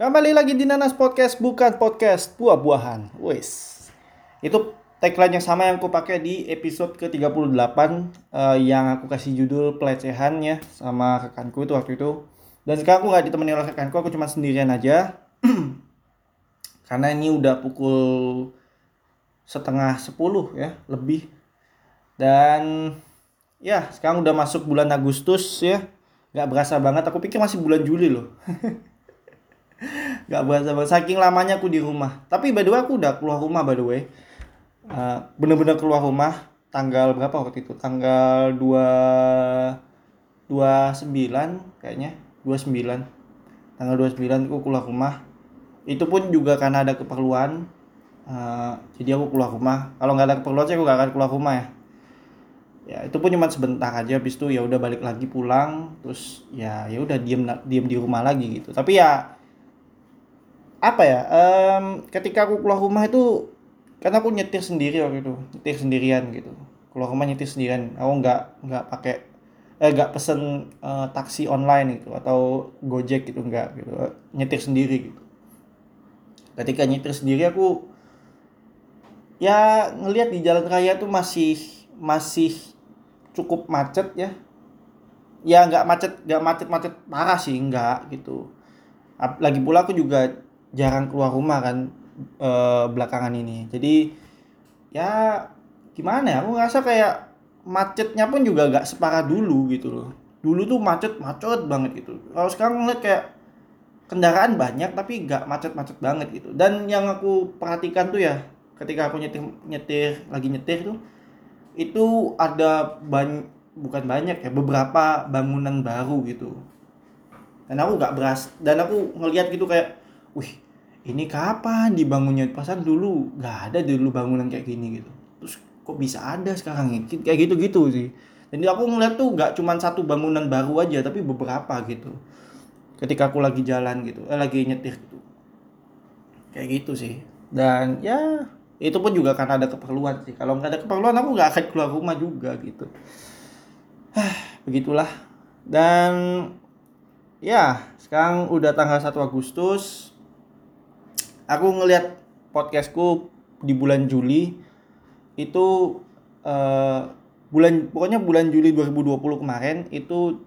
Kembali lagi di Nanas Podcast, bukan podcast buah-buahan. Wes. Itu tagline yang sama yang aku pakai di episode ke-38 uh, yang aku kasih judul pelecehan ya sama rekanku itu waktu itu. Dan sekarang aku nggak ditemani oleh rekanku, aku cuma sendirian aja. Karena ini udah pukul setengah sepuluh ya, lebih. Dan ya sekarang udah masuk bulan Agustus ya. Gak berasa banget, aku pikir masih bulan Juli loh. Gak berasa banget. Saking lamanya aku di rumah. Tapi by the way aku udah keluar rumah by the way. Uh, bener-bener keluar rumah tanggal berapa waktu itu? Tanggal 2 29 kayaknya. 29. Tanggal 29 aku keluar rumah. Itu pun juga karena ada keperluan. Uh, jadi aku keluar rumah. Kalau nggak ada keperluan saya aku gak akan keluar rumah ya. Ya itu pun cuma sebentar aja. Habis itu ya udah balik lagi pulang. Terus ya ya udah diem diem di rumah lagi gitu. Tapi ya apa ya um, ketika aku keluar rumah itu karena aku nyetir sendiri waktu itu nyetir sendirian gitu. Keluar rumah nyetir sendirian. Aku nggak nggak pakai eh nggak pesen uh, taksi online gitu atau gojek gitu nggak gitu. Nyetir sendiri gitu. Ketika nyetir sendiri aku ya ngelihat di jalan raya tuh masih masih cukup macet ya. Ya nggak macet nggak macet macet parah sih nggak gitu. Lagi pula aku juga jarang keluar rumah kan e, belakangan ini. Jadi ya gimana ya? Aku ngerasa kayak macetnya pun juga gak separah dulu gitu loh. Dulu tuh macet macet banget gitu. Kalau sekarang ngeliat kayak kendaraan banyak tapi gak macet-macet banget gitu. Dan yang aku perhatikan tuh ya ketika aku nyetir nyetir lagi nyetir tuh itu ada banyak bukan banyak ya beberapa bangunan baru gitu. Dan aku gak beras dan aku ngeliat gitu kayak wih ini kapan dibangunnya? Pasar dulu nggak ada dulu bangunan kayak gini gitu. Terus kok bisa ada sekarang ya? Kayak gitu gitu sih. Jadi aku ngeliat tuh nggak cuma satu bangunan baru aja tapi beberapa gitu. Ketika aku lagi jalan gitu eh, lagi nyetir gitu. Kayak gitu sih. Dan ya itu pun juga karena ada keperluan sih. Kalau nggak ada keperluan aku nggak akan keluar rumah juga gitu. Begitulah. Dan ya sekarang udah tanggal 1 Agustus aku ngelihat podcastku di bulan Juli itu uh, bulan pokoknya bulan Juli 2020 kemarin itu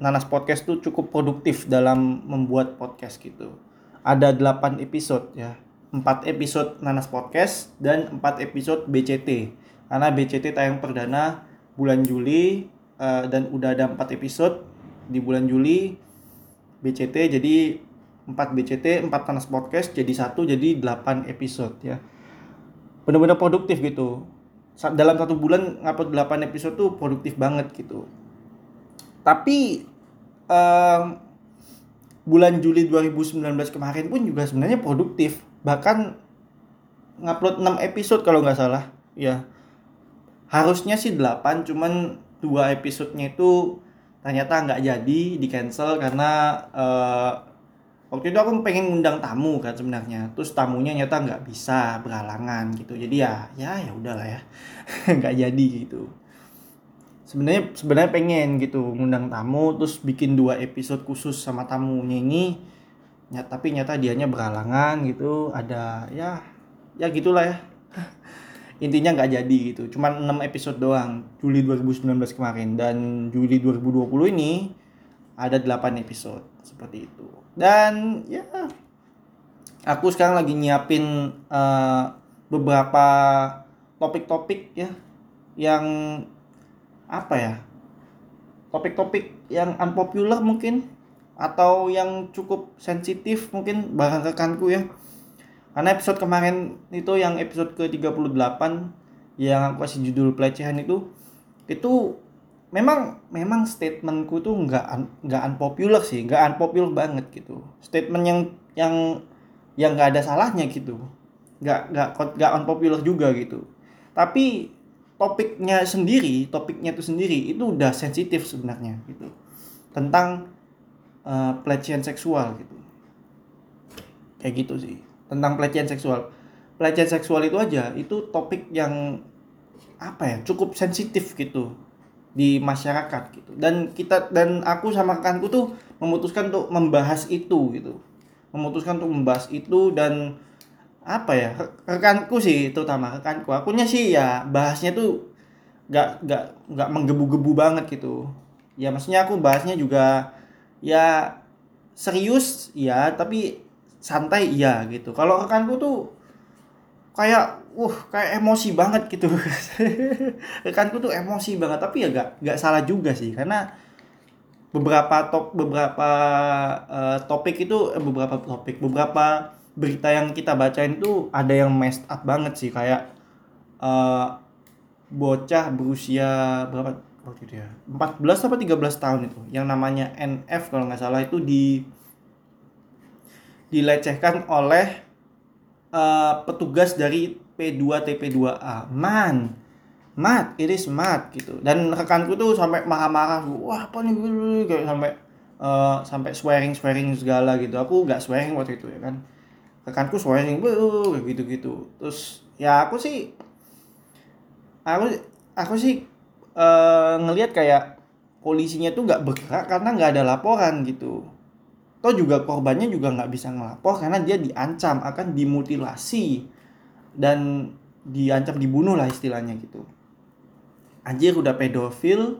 Nanas Podcast tuh cukup produktif dalam membuat podcast gitu. Ada 8 episode ya. 4 episode Nanas Podcast dan 4 episode BCT. Karena BCT tayang perdana bulan Juli uh, dan udah ada 4 episode di bulan Juli BCT jadi 4 BCT, 4 Panas Podcast jadi satu jadi 8 episode ya. Benar-benar produktif gitu. Dalam satu bulan ngupload 8 episode tuh produktif banget gitu. Tapi um, bulan Juli 2019 kemarin pun juga sebenarnya produktif. Bahkan ngupload 6 episode kalau nggak salah. Ya. Harusnya sih 8 cuman dua episodenya itu ternyata nggak jadi di cancel karena uh, waktu itu aku pengen ngundang tamu kan sebenarnya terus tamunya nyata nggak bisa berhalangan gitu. Jadi ya ya ya udahlah ya. Nggak jadi gitu. Sebenarnya sebenarnya pengen gitu ngundang tamu terus bikin dua episode khusus sama tamunya ini. Ya, tapi nyata dianya berhalangan gitu ada ya ya gitulah ya. Intinya nggak jadi gitu cuman 6 episode doang Juli 2019 kemarin. Dan Juli 2020 ini ada 8 episode seperti itu dan ya aku sekarang lagi nyiapin uh, beberapa topik-topik ya yang apa ya topik-topik yang unpopular mungkin atau yang cukup sensitif mungkin barang rekanku ya. Karena episode kemarin itu yang episode ke-38 yang aku kasih judul pelecehan itu itu memang memang statementku tuh nggak nggak unpopular sih nggak unpopular banget gitu. Statement yang yang yang nggak ada salahnya gitu. Nggak nggak nggak unpopular juga gitu. Tapi topiknya sendiri topiknya itu sendiri itu udah sensitif sebenarnya gitu. Tentang uh, pelecehan seksual gitu. Kayak gitu sih. Tentang pelecehan seksual. Pelecehan seksual itu aja itu topik yang apa ya cukup sensitif gitu di masyarakat gitu. Dan kita dan aku sama rekanku tuh memutuskan untuk membahas itu gitu. Memutuskan untuk membahas itu dan apa ya rekanku sih terutama rekanku. Akunya sih ya bahasnya tuh gak gak gak menggebu-gebu banget gitu. Ya maksudnya aku bahasnya juga ya serius ya tapi santai iya gitu. Kalau rekanku tuh kayak uh kayak emosi banget gitu. Rekanku tuh emosi banget tapi ya gak gak salah juga sih karena beberapa top beberapa uh, topik itu eh, beberapa topik beberapa berita yang kita bacain itu ada yang messed up banget sih kayak uh, bocah berusia berapa waktu itu ya 14 atau 13 tahun itu yang namanya NF kalau nggak salah itu di dilecehkan oleh uh, petugas dari P2 TP2A man mat it is mat gitu. Dan rekanku tuh sampai marah-marah wah apa nih? Kayak sampai uh, sampai swearing swearing segala gitu. Aku nggak swearing waktu itu ya kan. Rekanku swearing kayak gitu gitu terus ya aku sih aku aku sih uh, ngelihat kayak polisinya tuh nggak bergerak karena nggak ada laporan gitu toh juga korbannya juga nggak bisa ngelapor karena dia diancam akan dimutilasi dan diancam dibunuh lah istilahnya gitu. Anjir udah pedofil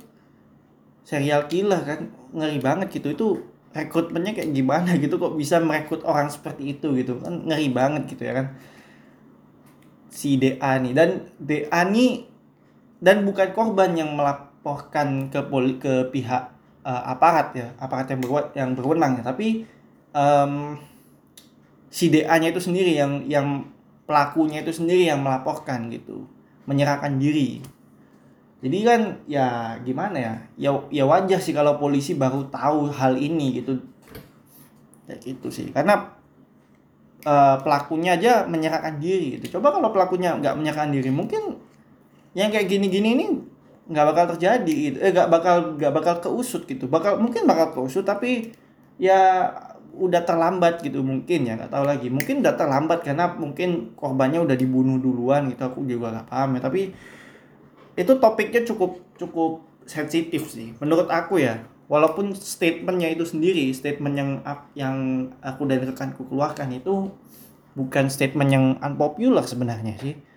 serial killer kan ngeri banget gitu. Itu rekrutmennya kayak gimana gitu? Kok bisa merekrut orang seperti itu gitu? Kan ngeri banget gitu ya kan? Si DA nih. Dan DA nih dan bukan korban yang melaporkan ke poli ke pihak uh, aparat ya aparat yang berbuat yang berwenang ya. Tapi um, si DA-nya itu sendiri yang yang pelakunya itu sendiri yang melaporkan gitu menyerahkan diri. Jadi kan ya gimana ya ya ya wajar sih kalau polisi baru tahu hal ini gitu. Kayak gitu sih karena uh, pelakunya aja menyerahkan diri gitu. Coba kalau pelakunya nggak menyerahkan diri mungkin yang kayak gini-gini ini nggak bakal terjadi gitu. Eh nggak bakal nggak bakal keusut gitu. Bakal mungkin bakal keusut tapi ya udah terlambat gitu mungkin ya nggak tahu lagi. Mungkin udah terlambat karena mungkin korbannya udah dibunuh duluan gitu aku juga nggak paham ya. Tapi itu topiknya cukup cukup sensitif sih menurut aku ya. Walaupun statementnya itu sendiri statement yang yang aku dan rekanku keluarkan itu bukan statement yang unpopular sebenarnya sih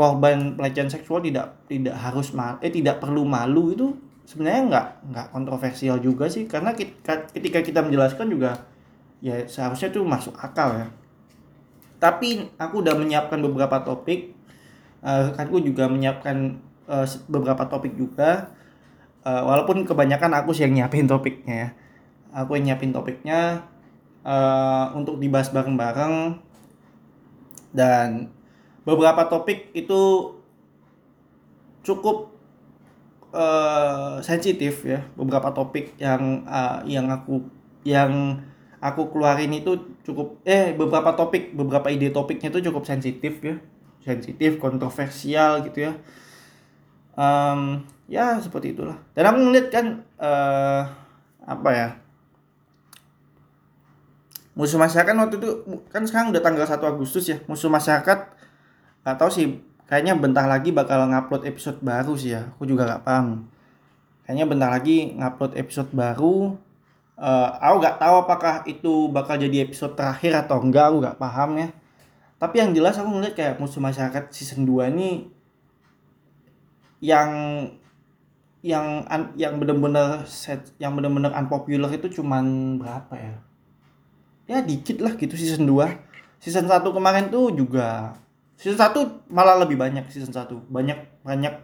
korban pelecehan seksual tidak tidak harus mal eh tidak perlu malu itu sebenarnya nggak nggak kontroversial juga sih. Karena kita, ketika kita menjelaskan juga ya seharusnya itu masuk akal ya. Tapi aku udah menyiapkan beberapa topik. Uh, aku juga menyiapkan uh, beberapa topik juga. Uh, walaupun kebanyakan aku sih yang nyiapin topiknya ya. Aku yang nyiapin topiknya uh, untuk dibahas bareng-bareng. Dan beberapa topik itu cukup uh, sensitif ya. Beberapa topik yang uh, yang aku yang aku keluarin itu cukup eh beberapa topik beberapa ide topiknya itu cukup sensitif ya. Sensitif kontroversial gitu ya. Um, ya seperti itulah. Dan aku ngeliat kan uh, apa ya musuh masyarakat waktu itu kan sekarang udah tanggal 1 Agustus ya. Musuh masyarakat nggak tahu sih kayaknya bentar lagi bakal ngupload episode baru sih ya aku juga nggak paham. Kayaknya bentar lagi ngupload episode baru uh, aku nggak tahu apakah itu bakal jadi episode terakhir atau enggak aku nggak paham ya. Tapi yang jelas aku ngeliat kayak musuh masyarakat season 2 ini yang yang yang bener-bener set yang bener-bener unpopular itu cuman berapa ya? Ya dikit lah gitu season 2 season 1 kemarin tuh juga season 1 malah lebih banyak season 1 banyak banyak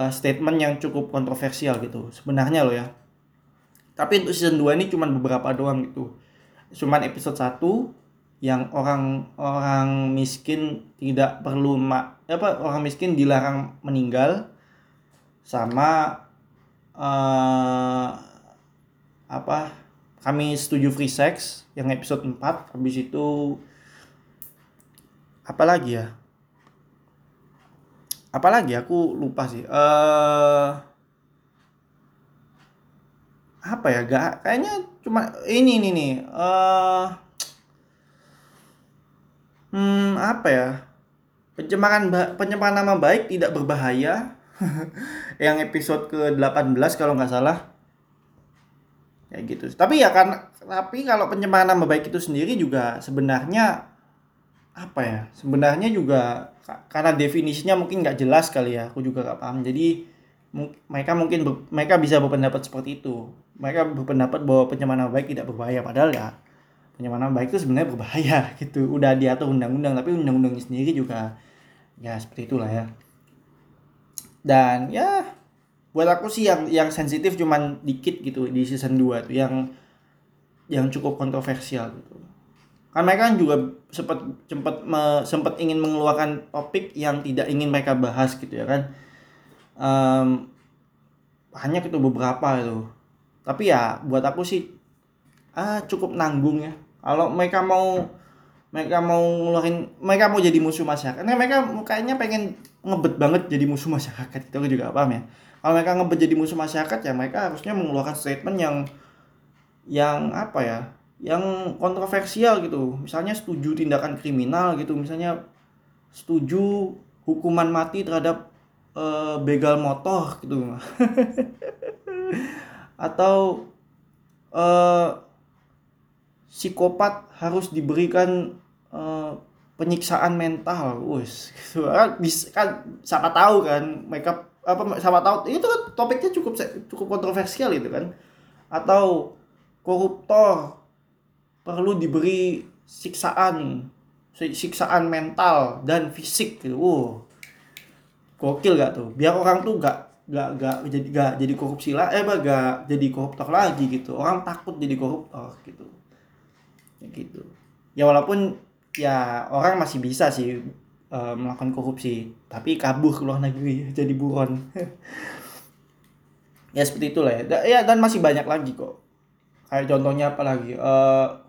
uh, statement yang cukup kontroversial gitu sebenarnya loh ya. Tapi untuk season 2 ini cuman beberapa doang gitu. Cuman episode 1 yang orang orang miskin tidak perlu ma apa orang miskin dilarang meninggal sama uh, apa kami setuju free sex yang episode 4 habis itu apa lagi ya apa lagi aku lupa sih uh, apa ya gak kayaknya cuma ini ini nih uh, hmm apa ya pencemaran pencemaran nama baik tidak berbahaya. Yang episode ke-18 kalau nggak salah. Kayak gitu tapi ya kan tapi kalau pencemaran nama baik itu sendiri juga sebenarnya apa ya sebenarnya juga karena definisinya mungkin nggak jelas kali ya aku juga nggak paham. Jadi mereka mungkin mereka bisa berpendapat seperti itu. Mereka berpendapat bahwa pencemaran baik tidak berbahaya padahal ya pencemaran baik itu sebenarnya berbahaya gitu. Udah diatur undang-undang tapi undang-undangnya sendiri juga ya seperti itulah ya. Dan ya buat aku sih yang yang sensitif cuman dikit gitu di season 2 tuh yang yang cukup kontroversial gitu kan mereka kan juga sempat sempat sempat ingin mengeluarkan topik yang tidak ingin mereka bahas gitu ya kan. Um, hanya itu beberapa itu. Tapi ya buat aku sih ah cukup nanggung ya. Kalau mereka mau mereka mau ngeluarin mereka mau jadi musuh masyarakat. Karena mereka kayaknya pengen ngebet banget jadi musuh masyarakat itu juga paham ya. Kalau mereka ngebet jadi musuh masyarakat ya mereka harusnya mengeluarkan statement yang yang apa ya yang kontroversial gitu. Misalnya setuju tindakan kriminal gitu. Misalnya setuju hukuman mati terhadap uh, begal motor gitu. Atau uh, psikopat harus diberikan uh, penyiksaan mental, wes, gitu. kan, kan siapa tahu kan mereka apa siapa tahu itu kan topiknya cukup cukup kontroversial itu kan. Atau koruptor perlu diberi siksaan siksaan mental dan fisik gitu. Wow gokil gak tuh? Biar orang tuh gak gak gak jadi gak jadi korupsi lah eh gak jadi koruptor lagi gitu. Orang takut jadi koruptor gitu. Ya gitu. Ya walaupun ya orang masih bisa sih uh, melakukan korupsi. Tapi kabur ke luar negeri jadi buron. Ya seperti itulah ya. Ya dan masih banyak lagi kok. Kayak contohnya apa lagi? Uh,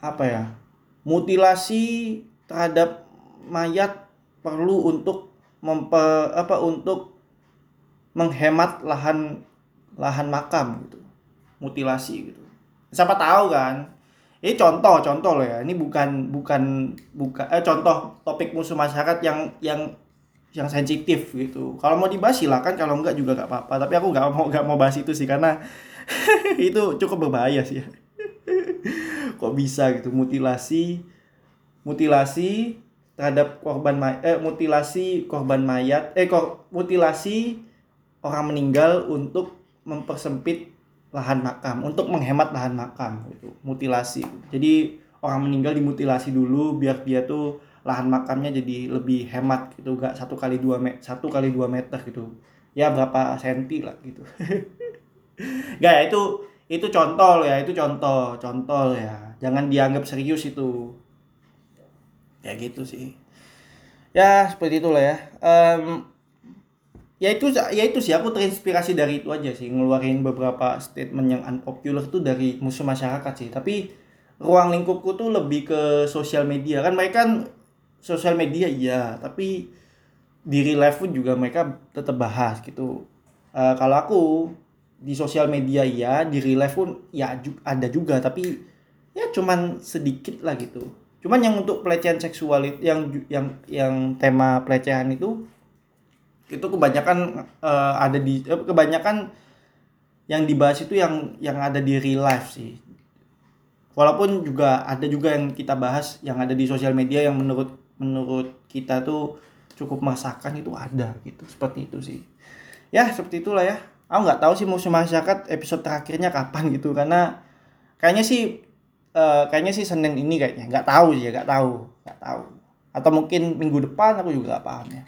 apa ya mutilasi terhadap mayat perlu untuk mempe, apa untuk menghemat lahan lahan makam gitu mutilasi gitu. Siapa tahu kan? Ini contoh contoh loh ya. Ini bukan bukan bukan eh contoh topik musuh masyarakat yang yang yang sensitif gitu. Kalau mau dibahas silakan. Kalau enggak juga nggak apa-apa. Tapi aku nggak mau nggak mau bahas itu sih karena itu cukup berbahaya sih kok bisa gitu? Mutilasi mutilasi terhadap korban may eh mutilasi korban mayat eh kok mutilasi orang meninggal untuk mempersempit lahan makam untuk menghemat lahan makam gitu. Mutilasi. Jadi orang meninggal dimutilasi dulu biar dia tuh lahan makamnya jadi lebih hemat gitu. Gak satu kali dua meter satu kali dua meter gitu. Ya berapa senti lah gitu. Gak ya itu itu contoh ya itu contoh contoh ya. Jangan dianggap serius itu. Ya gitu sih. Ya seperti itulah ya. Um, ya itu ya itu sih aku terinspirasi dari itu aja sih. Ngeluarin beberapa statement yang unpopular itu dari musuh masyarakat sih. Tapi ruang lingkupku tuh lebih ke sosial media. Kan mereka kan sosial media iya tapi di real life pun juga mereka tetap bahas gitu. Uh, kalau aku di sosial media iya di real life pun ya ada juga tapi ya cuman sedikit lah gitu. Cuman yang untuk pelecehan seksual itu yang yang yang tema pelecehan itu itu kebanyakan uh, ada di uh, kebanyakan yang dibahas itu yang yang ada di real life sih. Walaupun juga ada juga yang kita bahas yang ada di sosial media yang menurut menurut kita tuh cukup meresahkan itu ada gitu seperti itu sih. Ya seperti itulah ya aku nggak tahu sih musuh masyarakat episode terakhirnya kapan gitu karena kayaknya sih uh, kayaknya sih Senin ini kayaknya. Nggak tahu sih nggak tahu nggak tahu. Atau mungkin minggu depan aku juga nggak paham ya.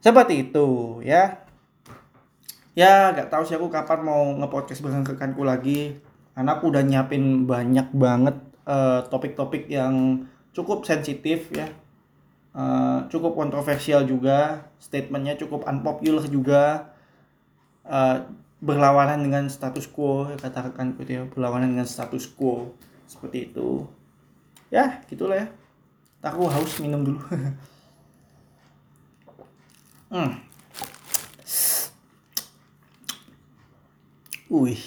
Seperti itu ya. Ya nggak tahu sih aku kapan mau ngepodcast bareng rekanku lagi. Karena aku udah nyiapin banyak banget eh, topik-topik uh, yang cukup sensitif ya. Uh, cukup kontroversial juga. Statementnya cukup unpopular juga uh, berlawanan dengan status quo ya, kata rekanku ya berlawanan dengan status quo seperti itu ya gitulah ya aku haus minum dulu hmm. Wih,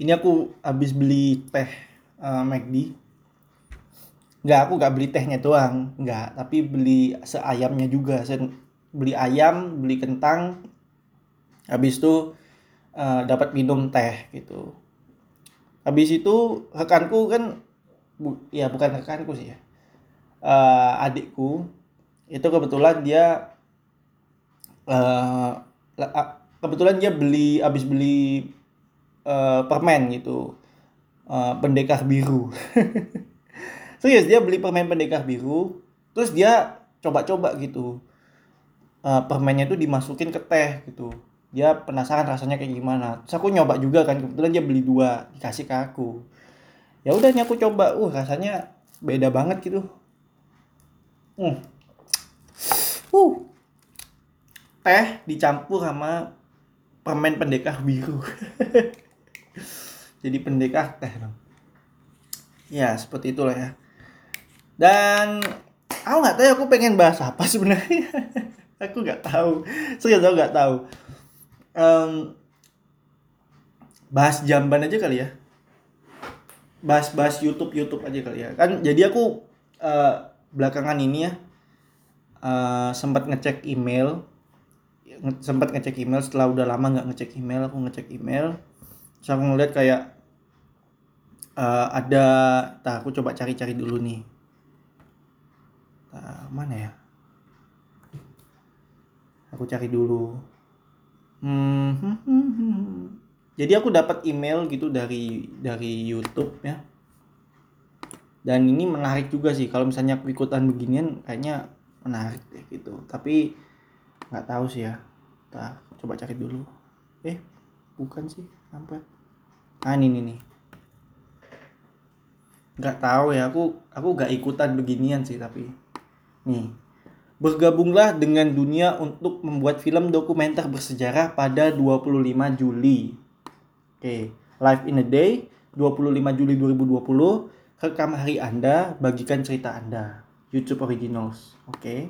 ini aku habis beli teh uh, McD. Enggak, aku nggak beli tehnya doang, enggak, tapi beli seayamnya juga. Saya beli ayam, beli kentang. Habis itu uh, dapat minum teh gitu. Habis itu rekanku kan bu, ya bukan rekanku sih ya uh, adikku itu kebetulan dia uh, kebetulan dia beli habis beli uh, permen gitu uh, pendekar biru. Serius dia beli permen pendekar biru terus dia coba-coba gitu uh, permennya itu dimasukin ke teh gitu dia penasaran rasanya kayak gimana. Terus aku nyoba juga kan kebetulan dia beli dua dikasih ke aku. Ya udah aku coba uh rasanya beda banget gitu. Hmm. uh. Teh dicampur sama permen pendekar biru. Jadi pendekar teh dong ya seperti itulah ya. Dan aku nggak tahu aku pengen bahas apa sebenarnya. Aku nggak tahu. Serius aku nggak tahu um, bahas jamban aja kali ya. Bahas bahas YouTube YouTube aja kali ya. Kan jadi aku uh, belakangan ini ya uh, sempat ngecek email. Sempat ngecek email setelah udah lama nggak ngecek email aku ngecek email. Terus aku ngeliat kayak uh, ada tak aku coba cari-cari dulu nih. Nah, mana ya? Aku cari dulu hmm, jadi aku dapat email gitu dari dari YouTube ya. Dan ini menarik juga sih kalau misalnya aku ikutan beginian kayaknya menarik deh gitu. Tapi nggak tahu sih ya. Kita coba cari dulu. Eh bukan sih sampai ah ini nih nggak tahu ya aku aku nggak ikutan beginian sih tapi. Nih bergabunglah dengan dunia untuk membuat film dokumenter bersejarah pada 25 Juli oke okay. live in a day 25 Juli 2020 rekam hari Anda bagikan cerita Anda YouTube Originals oke okay.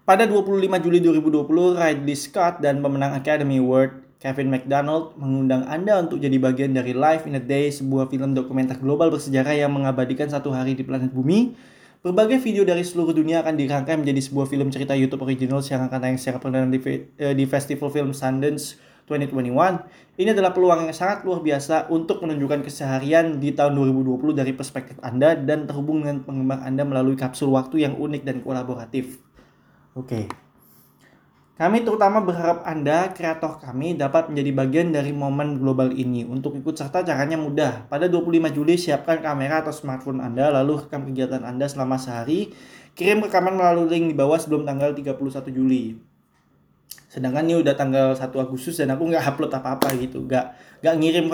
Pada 25 Juli 2020, Ridley Scott dan pemenang Academy Award Kevin McDonald mengundang Anda untuk jadi bagian dari Life in a Day, sebuah film dokumenter global bersejarah yang mengabadikan satu hari di planet bumi. Berbagai video dari seluruh dunia akan dirangkai menjadi sebuah film cerita YouTube originals yang akan tayang secara perdana di, eh, di Festival Film Sundance 2021. Ini adalah peluang yang sangat luar biasa untuk menunjukkan keseharian di tahun 2020 dari perspektif Anda dan terhubung dengan penggemar Anda melalui kapsul waktu yang unik dan kolaboratif. Oke. Kami terutama berharap Anda, kreator kami, dapat menjadi bagian dari momen global ini. Untuk ikut serta caranya mudah. Pada 25 Juli, siapkan kamera atau smartphone Anda, lalu rekam kegiatan Anda selama sehari. Kirim rekaman melalui link di bawah sebelum tanggal 31 Juli. Sedangkan ini udah tanggal 1 Agustus dan aku nggak upload apa-apa gitu. Nggak, nggak ngirim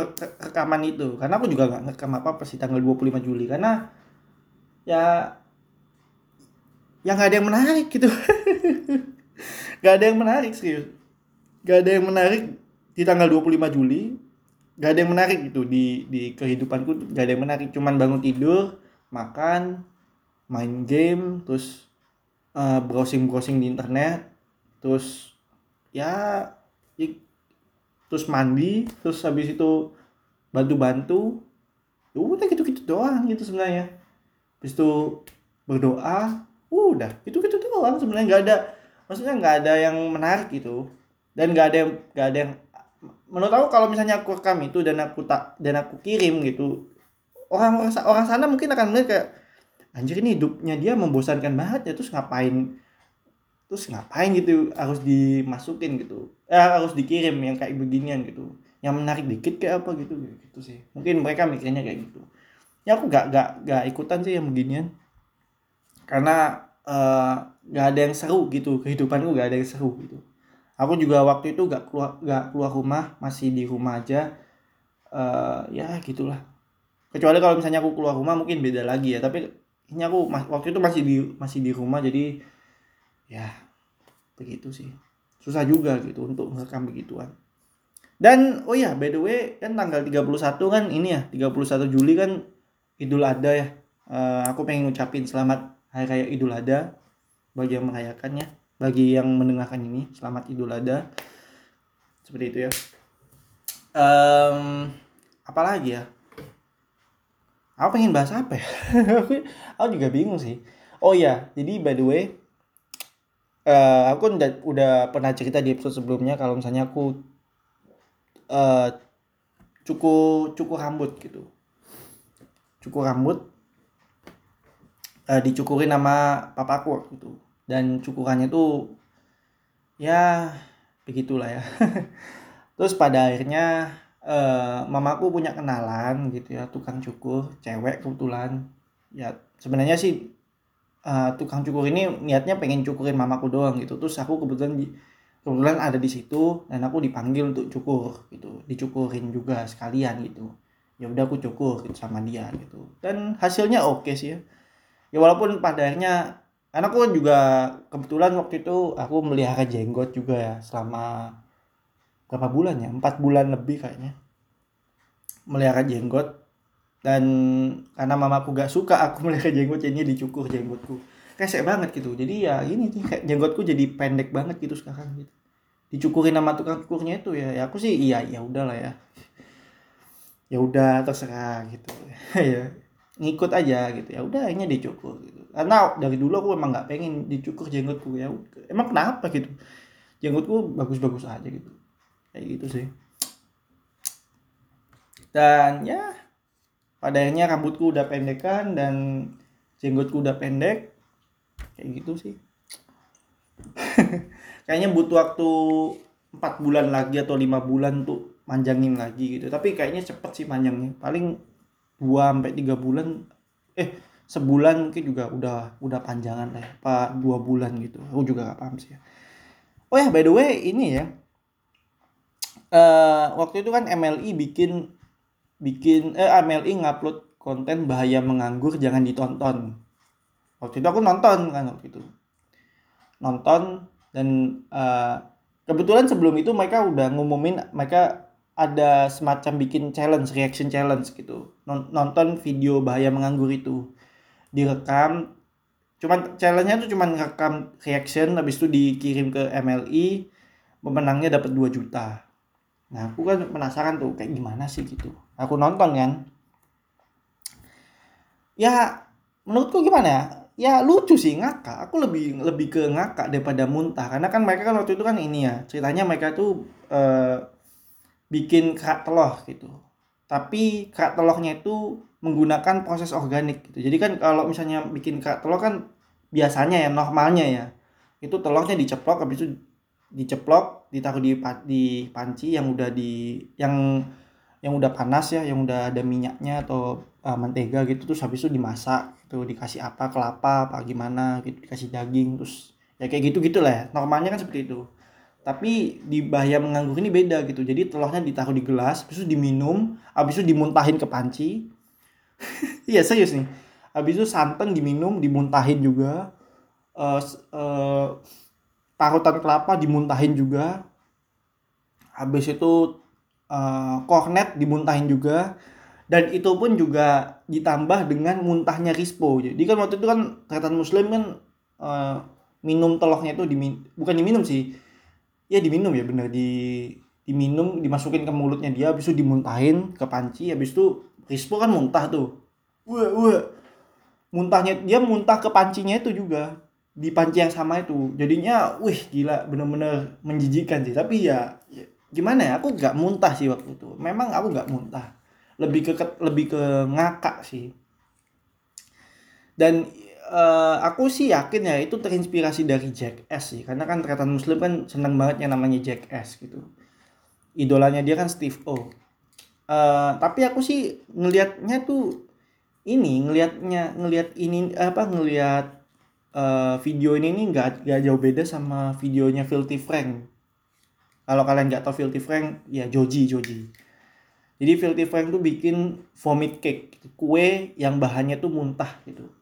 rekaman itu. Karena aku juga nggak ngerekam apa-apa sih tanggal 25 Juli. Karena ya yang nggak ada yang menarik gitu nggak ada yang menarik serius. Nggak ada yang menarik di tanggal 25 Juli. Nggak ada yang menarik gitu di di kehidupanku nggak ada yang menarik. Cuman bangun tidur makan main game terus eh, browsing browsing di internet terus ya, ya terus mandi terus habis itu bantu-bantu. Ya udah gitu-gitu doang gitu sebenarnya. Habis itu berdoa udah itu gitu doang sebenarnya. Nggak ada maksudnya nggak ada yang menarik gitu. Dan nggak ada nggak ada yang menurut aku kalau misalnya aku rekam itu dan aku tak dan aku kirim gitu orang orang orang sana mungkin akan melihat kayak anjir ini hidupnya dia membosankan banget ya terus ngapain terus ngapain gitu harus dimasukin gitu. Eh, harus dikirim yang kayak beginian gitu. Yang menarik dikit kayak apa gitu gitu sih. Mungkin mereka mikirnya kayak gitu. Ya aku gak gak gak ikutan sih yang beginian. Karena eh, nggak ada yang seru gitu kehidupanku nggak ada yang seru gitu. Aku juga waktu itu gak keluar gak keluar rumah masih di rumah aja. Uh, ya gitulah. Kecuali kalau misalnya aku keluar rumah mungkin beda lagi ya tapi ini aku waktu itu masih di masih di rumah jadi ya begitu sih. Susah juga gitu untuk merekam begituan. Dan oh ya by the way kan tanggal 31 kan ini ya 31 Juli kan Idul Adha ya. Uh, aku pengen ngucapin selamat hari raya Idul Adha bagi yang merayakannya bagi yang mendengarkan ini selamat Idul Adha. Seperti itu ya. Um, apalagi ya? Aku pengen bahas apa ya? Aku juga bingung sih. Oh ya jadi by the way uh, aku udah, udah pernah cerita di episode sebelumnya kalau misalnya aku uh, cukur cukur rambut gitu. Cukur rambut uh, dicukurin sama papaku waktu itu dan cukurannya tuh ya begitulah ya. Terus pada akhirnya uh, mamaku punya kenalan gitu ya tukang cukur cewek kebetulan. Ya sebenarnya sih uh, tukang cukur ini niatnya pengen cukurin mamaku doang gitu. Terus aku kebetulan kebetulan ada di situ dan aku dipanggil untuk cukur gitu. Dicukurin juga sekalian gitu. Ya udah aku cukur gitu sama dia gitu. Dan hasilnya oke okay sih ya. Ya walaupun pada akhirnya karena aku juga kebetulan waktu itu aku melihara jenggot juga ya selama berapa bulan ya? Empat bulan lebih kayaknya. Melihara jenggot. Dan karena mamaku gak suka aku melihara jenggot jadinya dicukur jenggotku. Kesek banget gitu. Jadi ya ini nih kayak jenggotku jadi pendek banget gitu sekarang gitu. Dicukurin sama tukang cukurnya itu ya, ya aku sih iya ya udahlah ya. Ya udah terserah gitu. Ya ngikut aja gitu. Ya udah akhirnya dicukur gitu. Karena dari dulu aku emang nggak pengen dicukur jenggotku. Ya emang kenapa gitu? Jenggotku bagus-bagus aja gitu. Kayak gitu sih. Dan ya pada akhirnya rambutku udah pendekan dan jenggotku udah pendek. Kayak gitu sih. Kayaknya butuh waktu empat bulan lagi atau lima bulan tuh manjangin lagi gitu. Tapi kayaknya cepet sih panjangnya paling dua sampai tiga bulan eh sebulan mungkin juga udah udah panjangan lah apa dua bulan gitu. Aku juga gak paham sih ya. oh ya by the way ini ya. Uh, waktu itu kan MLI bikin bikin eh MLI ngupload konten bahaya menganggur jangan ditonton. Waktu itu aku nonton kan waktu itu. Nonton dan uh, kebetulan sebelum itu mereka udah ngumumin mereka ada semacam bikin challenge reaction challenge gitu. Nonton video bahaya menganggur itu. Direkam cuman challenge-nya tuh cuman rekam reaction habis itu dikirim ke MLI pemenangnya dapat 2 juta. Nah aku kan penasaran tuh kayak gimana sih gitu? Aku nonton kan. Ya menurutku gimana ya? Ya lucu sih ngakak. Aku lebih lebih ke ngakak daripada muntah. Karena kan mereka kan waktu itu kan ini ya ceritanya mereka tuh uh, bikin kerak telur gitu. Tapi kerak telurnya itu menggunakan proses organik gitu. Jadi kan kalau misalnya bikin kerak telur kan biasanya ya normalnya ya. Itu telurnya diceplok habis itu diceplok ditaruh di di panci yang udah di yang yang udah panas ya yang udah ada minyaknya atau uh, mentega gitu terus habis itu dimasak itu dikasih apa kelapa apa gimana gitu dikasih daging terus ya kayak gitu gitulah ya. Normalnya kan seperti itu tapi di bahaya menganggur ini beda gitu. Jadi telurnya ditaruh di gelas habis itu diminum habis itu dimuntahin ke panci. Iya serius nih. Habis itu santan diminum dimuntahin juga. Uh, uh, parutan kelapa dimuntahin juga. Habis itu uh, kornet dimuntahin juga. Dan itu pun juga ditambah dengan muntahnya rispo. Jadi kan waktu itu kan kata muslim kan uh, minum telurnya itu dimin bukan diminum sih ya diminum ya bener. Di diminum dimasukin ke mulutnya dia habis itu dimuntahin ke panci habis itu Rispo kan muntah tuh. Wah wah. Muntahnya dia muntah ke pancinya itu juga. Di panci yang sama itu. Jadinya wih gila bener-bener menjijikan sih. Tapi ya, ya gimana ya aku nggak muntah sih waktu itu. Memang aku nggak muntah. Lebih ke lebih ke ngakak sih. Dan uh, aku sih yakin ya itu terinspirasi dari Jack S sih. Karena kan terkata muslim kan seneng banget yang namanya Jack S gitu. Idolanya dia kan Steve O. Uh, tapi aku sih ngelihatnya tuh ini ngelihatnya ngelihat ini apa ngelihat uh, video ini nih nggak nggak jauh beda sama videonya Filthy Frank. Kalau kalian nggak tahu Filthy Frank ya Joji Joji. Jadi Filthy Frank tuh bikin vomit cake kue yang bahannya tuh muntah gitu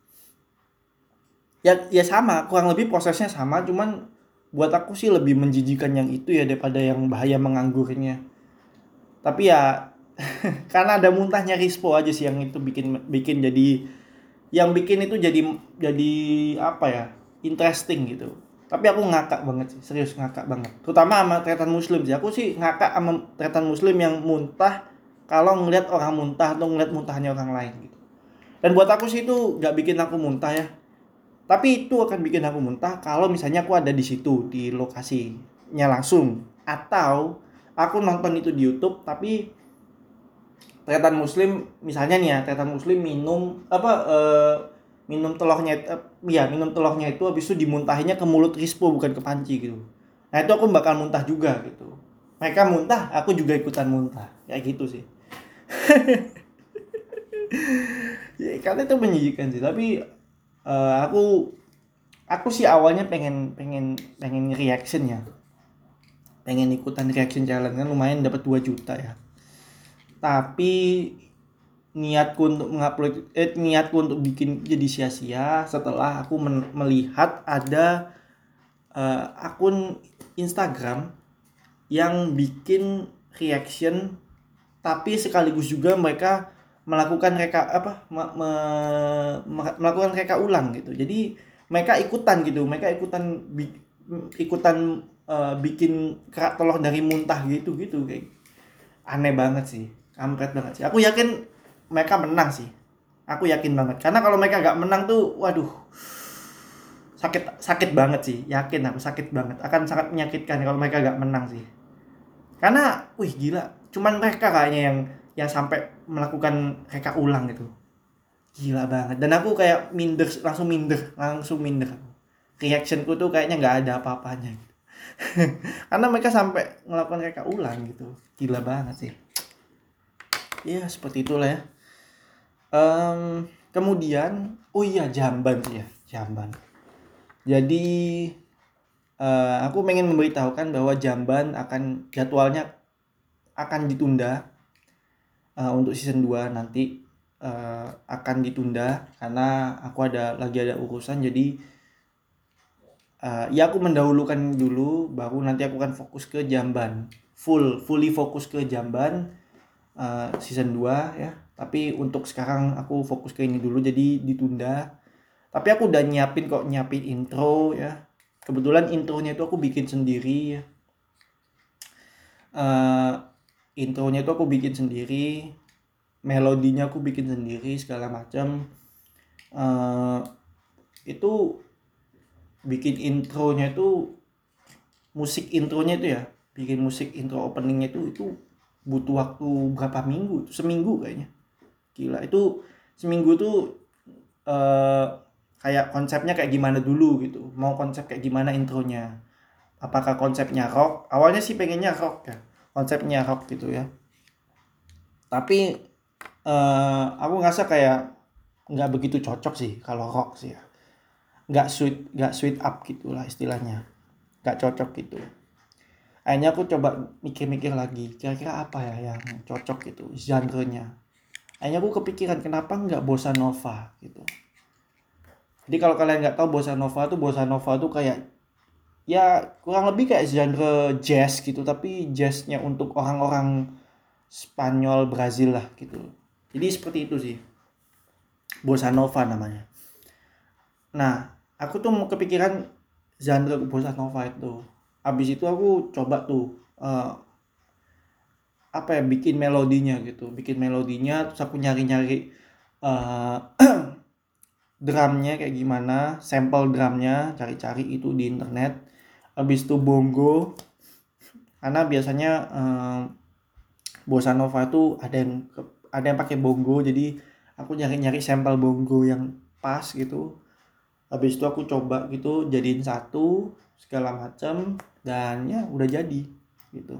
ya ya sama kurang lebih prosesnya sama cuman buat aku sih lebih menjijikan yang itu ya daripada yang bahaya menganggurnya. Tapi ya karena ada muntahnya rispo aja sih yang itu bikin bikin jadi yang bikin itu jadi jadi apa ya interesting gitu. Tapi aku ngakak banget sih serius ngakak banget. Terutama sama tretan muslim sih. Aku sih ngakak sama tretan muslim yang muntah kalau ngeliat orang muntah atau ngeliat muntahnya orang lain gitu. Dan buat aku sih itu gak bikin aku muntah ya tapi itu akan bikin aku muntah kalau misalnya aku ada di situ di lokasinya langsung. Atau aku nonton itu di YouTube tapi tretan muslim misalnya nih ya tretan muslim minum apa uh, minum telurnya uh, ya minum telurnya itu habis itu dimuntahinnya ke mulut rispo bukan ke panci gitu. Nah itu aku bakal muntah juga gitu. Mereka muntah aku juga ikutan muntah. Kayak gitu sih. Ya, karena itu menjijikan sih. Tapi uh, aku aku sih awalnya pengen pengen pengen reaction ya. Pengen ikutan reaction challenge kan lumayan dapat 2 juta ya. Tapi niatku untuk mengupload eh, niatku untuk bikin jadi sia-sia setelah aku melihat ada uh, akun Instagram yang bikin reaction tapi sekaligus juga mereka melakukan reka apa me, me, melakukan reka ulang gitu. Jadi mereka ikutan gitu. Mereka ikutan bi, ikutan uh, bikin kerak telur dari muntah gitu gitu kayak aneh banget sih. Kampret banget sih. Aku yakin mereka menang sih. Aku yakin banget. Karena kalau mereka gak menang tuh waduh sakit sakit banget sih. Yakin aku sakit banget. Akan sangat menyakitkan kalau mereka gak menang sih. Karena wih gila. Cuman mereka kayaknya yang yang sampai melakukan reka ulang gitu. Gila banget. Dan aku kayak minder langsung minder langsung minder reactionku tuh kayaknya nggak ada apa-apanya. Gitu. karena mereka sampai melakukan reka ulang gitu. Gila banget sih. Ya seperti itulah ya. Um, kemudian oh iya jamban ya jamban. Jadi uh, aku pengen memberitahukan bahwa jamban akan jadwalnya akan ditunda uh, untuk season 2 nanti uh, akan ditunda karena aku ada lagi ada urusan. Jadi uh, ya aku mendahulukan dulu baru nanti aku akan fokus ke jamban. Full fully fokus ke jamban uh, season 2 ya. Tapi untuk sekarang aku fokus ke ini dulu jadi ditunda. Tapi aku udah nyiapin kok nyiapin intro ya. Kebetulan intronya itu aku bikin sendiri ya intronya itu aku bikin sendiri melodinya aku bikin sendiri segala macam uh, itu bikin intronya itu musik intronya itu ya bikin musik intro openingnya itu itu butuh waktu berapa minggu? Seminggu kayaknya. Gila itu seminggu tuh uh, kayak konsepnya kayak gimana dulu gitu. Mau konsep kayak gimana intronya? Apakah konsepnya rock? Awalnya sih pengennya rock ya konsepnya rock gitu ya. Tapi uh, aku ngerasa kayak nggak begitu cocok sih kalau rock sih ya. Nggak sweet nggak sweet up gitulah istilahnya. Nggak cocok gitu. Akhirnya aku coba mikir-mikir lagi kira-kira apa ya yang cocok gitu genre-nya. Akhirnya aku kepikiran kenapa nggak bossa nova gitu. Jadi kalau kalian nggak tahu bossa nova tuh bossa nova tuh kayak ya kurang lebih kayak genre jazz gitu tapi jazznya untuk orang-orang Spanyol Brazil lah gitu. Jadi seperti itu sih. Bossa nova namanya. Nah aku tuh kepikiran genre bossa nova itu. Habis itu aku coba tuh uh, apa ya bikin melodinya gitu. Bikin melodinya terus aku nyari-nyari uh, drumnya kayak gimana sampel drumnya cari-cari itu di internet habis itu bongo. Karena biasanya um, bossa nova itu ada yang ada yang pakai bongo. Jadi aku nyari-nyari sampel bongo yang pas gitu. Habis itu aku coba gitu jadiin satu segala macam dan ya udah jadi gitu.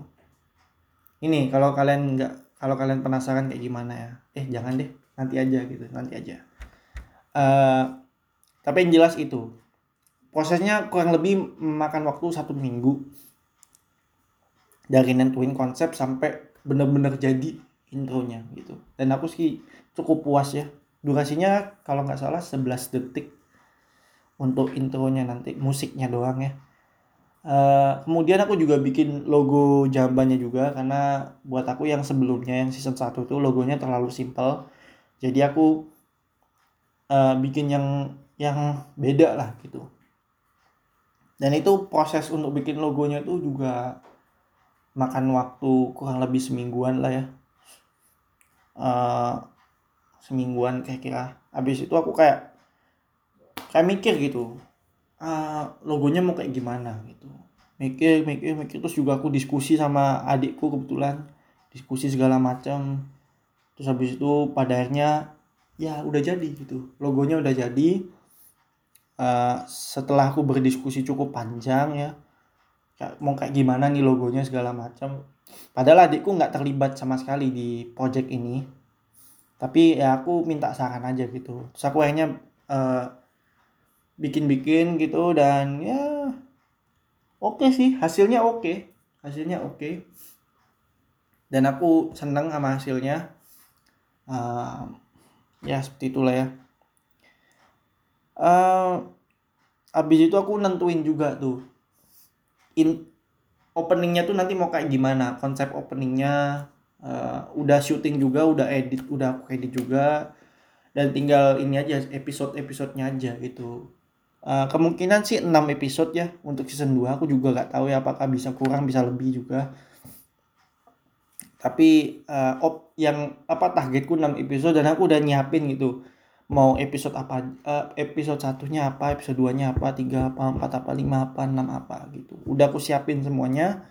Ini kalau kalian nggak kalau kalian penasaran kayak gimana ya? Eh jangan deh nanti aja gitu nanti aja. Uh, tapi yang jelas itu prosesnya kurang lebih memakan waktu satu minggu. Dari nentuin konsep sampai bener-bener jadi intronya gitu. Dan aku sih cukup puas ya. Durasinya kalau nggak salah 11 detik untuk intronya nanti musiknya doang ya. Uh, kemudian aku juga bikin logo jambannya juga karena buat aku yang sebelumnya yang season 1 tuh logonya terlalu simple jadi aku uh, bikin yang yang beda lah gitu dan itu proses untuk bikin logonya itu juga makan waktu kurang lebih semingguan lah ya. Uh, semingguan kayak kira. Habis itu aku kayak kayak mikir gitu. Uh, logonya mau kayak gimana gitu. Mikir mikir mikir. Terus juga aku diskusi sama adikku kebetulan. Diskusi segala macam. Terus habis itu pada akhirnya ya udah jadi gitu. Logonya udah jadi uh, setelah aku berdiskusi cukup panjang ya mau kayak gimana nih logonya segala macam. Padahal adikku nggak terlibat sama sekali di project ini. Tapi ya aku minta saran aja gitu. Terus aku akhirnya uh, bikin-bikin gitu dan ya oke okay sih. Hasilnya oke. Okay. hasilnya oke. Okay. dan aku seneng sama hasilnya. Uh, ya seperti itulah ya uh, abis itu aku nentuin juga tuh. In openingnya tuh nanti mau kayak gimana. Konsep openingnya uh, udah syuting juga udah edit udah aku edit juga. Dan tinggal ini aja episode episodenya aja gitu. Uh, kemungkinan sih 6 episode ya untuk season 2 aku juga gak tahu ya apakah bisa kurang bisa lebih juga. Tapi uh, op yang apa targetku 6 episode dan aku udah nyiapin gitu mau episode apa uh, episode satunya apa episode 2 nya apa tiga apa empat apa lima apa enam apa gitu. Udah aku siapin semuanya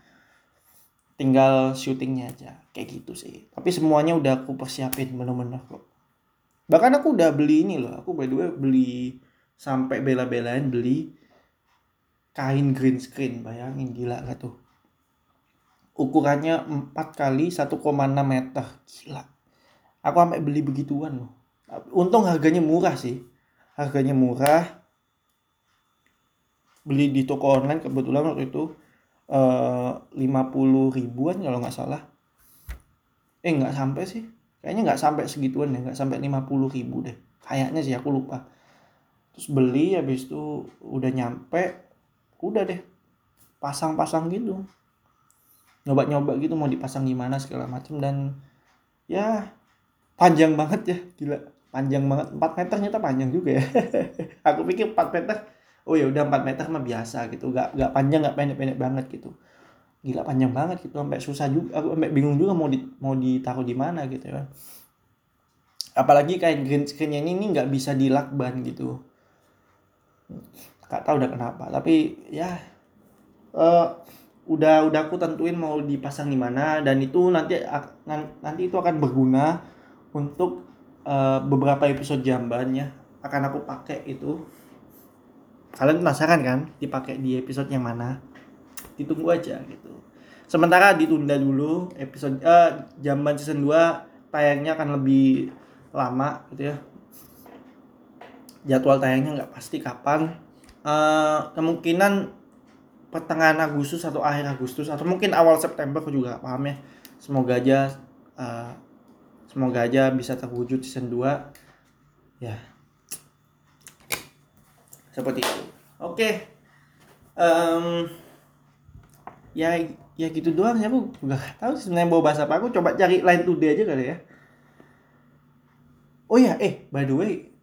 tinggal syutingnya aja. Kayak gitu sih. Tapi semuanya udah aku persiapin bener-bener kok. Bahkan aku udah beli ini loh. Aku by the way beli sampai bela-belain beli kain green screen. Bayangin gila gak tuh? Ukurannya 4 kali 1,6 meter. Gila. Aku sampai beli begituan loh untung harganya murah sih. Harganya murah. Beli di toko online kebetulan waktu itu eh, lima puluh ribuan kalau nggak salah. Eh nggak sampai sih. Kayaknya nggak sampai segituan deh nggak sampai lima puluh ribu deh. Kayaknya sih aku lupa. Terus beli habis itu udah nyampe udah deh. Pasang-pasang gitu. Nyoba-nyoba gitu mau dipasang gimana segala macam dan ya panjang banget ya gila panjang banget. 4 meter ternyata panjang juga ya. Aku pikir 4 meter oh ya udah 4 meter mah biasa gitu. Gak, gak panjang gak pendek-pendek banget gitu. Gila panjang banget gitu. Sampai susah juga aku sampai bingung juga mau di, mau ditaruh di mana gitu ya. Apalagi kain green screennya ini ini nggak bisa dilakban gitu. Gak tahu udah kenapa tapi ya uh, udah udah aku tentuin mau dipasang di mana dan itu nanti nanti itu akan berguna untuk uh, beberapa episode jambannya akan aku pakai itu. Kalian penasaran kan dipakai di episode yang mana? Ditunggu aja gitu. Sementara ditunda dulu episode uh, jamban season 2 tayangnya akan lebih lama gitu ya. Jadwal tayangnya nggak pasti kapan. Uh, kemungkinan pertengahan Agustus atau akhir Agustus atau mungkin awal September aku juga paham ya. Semoga aja uh, semoga aja bisa terwujud season 2 ya. Seperti itu. Oke. Okay. um, ya ya gitu doang ya aku gak tahu sebenarnya mau bahas apa. Aku coba cari line today aja kali ya. Oh ya eh by the way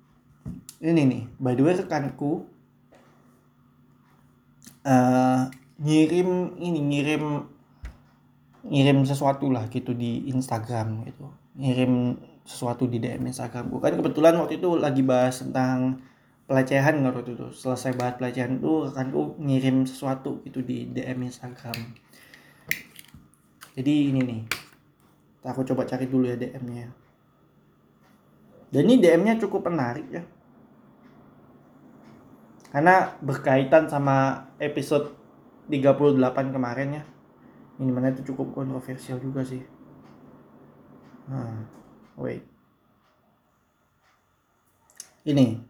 ini nih. By the way rekanku uh, ngirim ini ngirim ngirim sesuatu lah gitu di Instagram gitu ngirim sesuatu di DM Instagram gue kan kebetulan waktu itu lagi bahas tentang pelecehan nggak waktu itu. Selesai bahas pelecehan itu kan gue ngirim sesuatu gitu di DM Instagram. Jadi ini nih aku coba cari dulu ya DM-nya dan ini DM-nya cukup menarik ya. Karena berkaitan sama episode 38 kemarin ya. Ini mana itu cukup kontroversial juga sih Hmm, wait. Ini.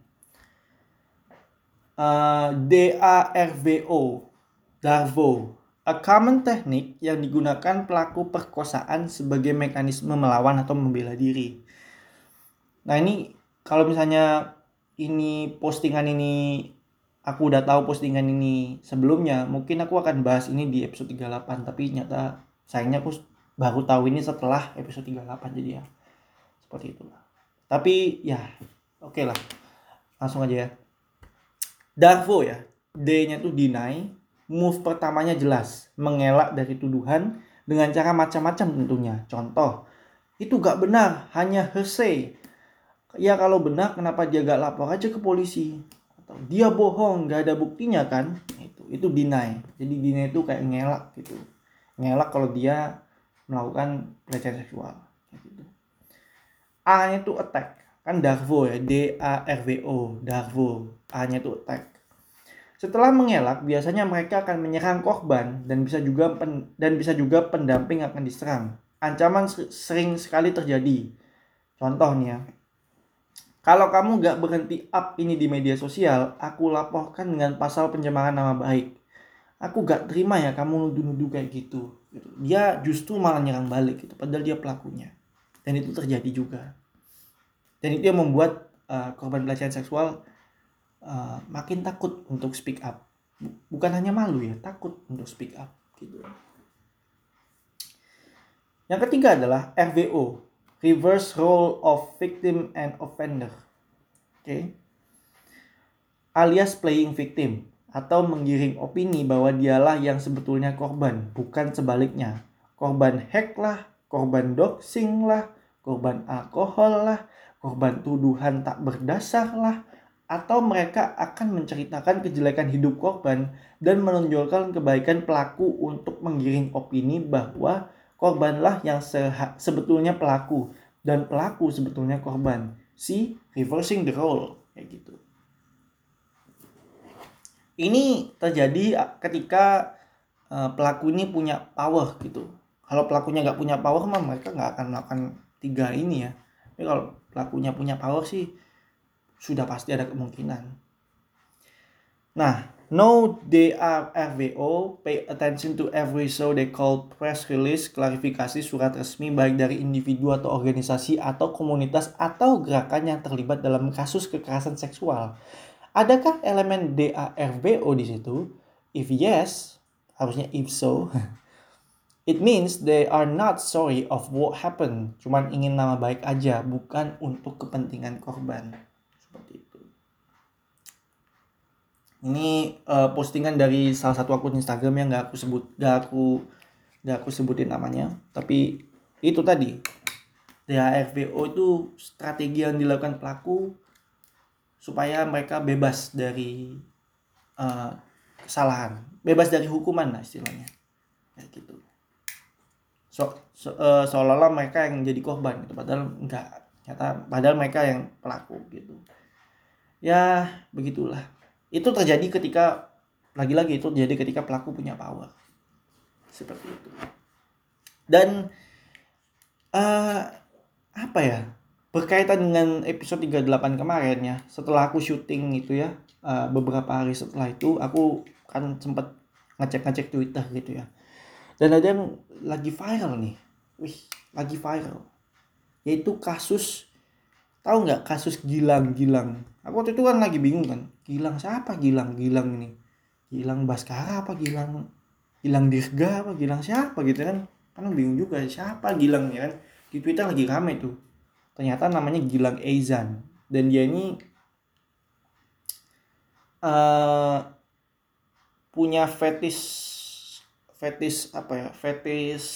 Uh, DARVO. Darvo. A common technique yang digunakan pelaku perkosaan sebagai mekanisme melawan atau membela diri. Nah ini kalau misalnya ini postingan ini aku udah tahu postingan ini sebelumnya mungkin aku akan bahas ini di episode 38 tapi nyata sayangnya aku baru tahu ini setelah episode 38 jadi ya seperti itulah. Tapi ya oke okay lah. Langsung aja ya. Darvo ya D nya tuh deny move pertamanya jelas mengelak dari tuduhan dengan cara macam-macam tentunya. Contoh itu gak benar hanya hearsay ya kalau benar kenapa dia gak lapor aja ke polisi? Atau dia bohong nggak ada buktinya kan? Itu itu deny. Jadi deny itu kayak ngelak gitu. Ngelak kalau dia melakukan pelecehan seksual. Gitu. A nya itu attack. Kan darvo ya D A R V O darvo. A nya itu attack. Setelah mengelak biasanya mereka akan menyerang korban dan bisa juga pen, dan bisa juga pendamping akan diserang. Ancaman sering sekali terjadi. Contohnya kalau kamu gak berhenti up ini di media sosial, aku laporkan dengan pasal pencemaran nama baik. Aku gak terima ya kamu nuduh-nuduh kayak gitu. Dia justru malah nyerang balik gitu, padahal dia pelakunya. Dan itu terjadi juga. Dan itu yang membuat uh, korban pelecehan seksual uh, makin takut untuk speak up. Bukan hanya malu ya, takut untuk speak up gitu. Yang ketiga adalah RVO, reverse role of victim and offender. Oke. Okay. Alias playing victim atau menggiring opini bahwa dialah yang sebetulnya korban, bukan sebaliknya. Korban hack lah, korban doxing lah, korban alkohol lah, korban tuduhan tak berdasar lah, atau mereka akan menceritakan kejelekan hidup korban dan menonjolkan kebaikan pelaku untuk menggiring opini bahwa korbanlah yang sebetulnya pelaku dan pelaku sebetulnya korban. Si reversing the role kayak gitu. Ini terjadi ketika uh, pelaku ini punya power gitu. Kalau pelakunya nggak punya power mah mereka nggak akan melakukan tiga ini ya. Tapi kalau pelakunya punya power sih sudah pasti ada kemungkinan. Nah, No DRRWO pay attention to every show they call press release klarifikasi surat resmi baik dari individu atau organisasi atau komunitas atau gerakan yang terlibat dalam kasus kekerasan seksual. Adakah elemen DARWO di situ? If yes, harusnya if so. It means they are not sorry of what happened, cuman ingin nama baik aja, bukan untuk kepentingan korban. Seperti itu ini uh, postingan dari salah satu akun Instagram yang gak aku sebut gak aku gak aku sebutin namanya tapi itu tadi DHRVO itu strategi yang dilakukan pelaku supaya mereka bebas dari uh, kesalahan. Bebas dari hukuman lah istilahnya. Kayak gitu. So, so uh, seolah-olah mereka yang jadi korban gitu. Padahal enggak. Nyata padahal mereka yang pelaku gitu. Ya begitulah. Itu terjadi ketika lagi-lagi itu terjadi ketika pelaku punya power. Seperti itu. Dan uh, apa ya berkaitan dengan episode 38 kemarin ya setelah aku syuting itu ya uh, beberapa hari setelah itu aku kan sempat ngecek-ngecek Twitter gitu ya. Dan ada yang lagi viral nih. Wih lagi viral. Yaitu kasus tahu nggak kasus Gilang-Gilang? Aku waktu itu kan lagi bingung kan Gilang siapa? Gilang Gilang ini. Gilang Baskara apa Gilang Gilang Dirga apa Gilang siapa gitu kan? Kan bingung juga siapa Gilang ya kan? Di Twitter lagi rame tuh ternyata namanya Gilang Eizan. Dan dia ini uh, punya fetish fetish apa ya? Fetish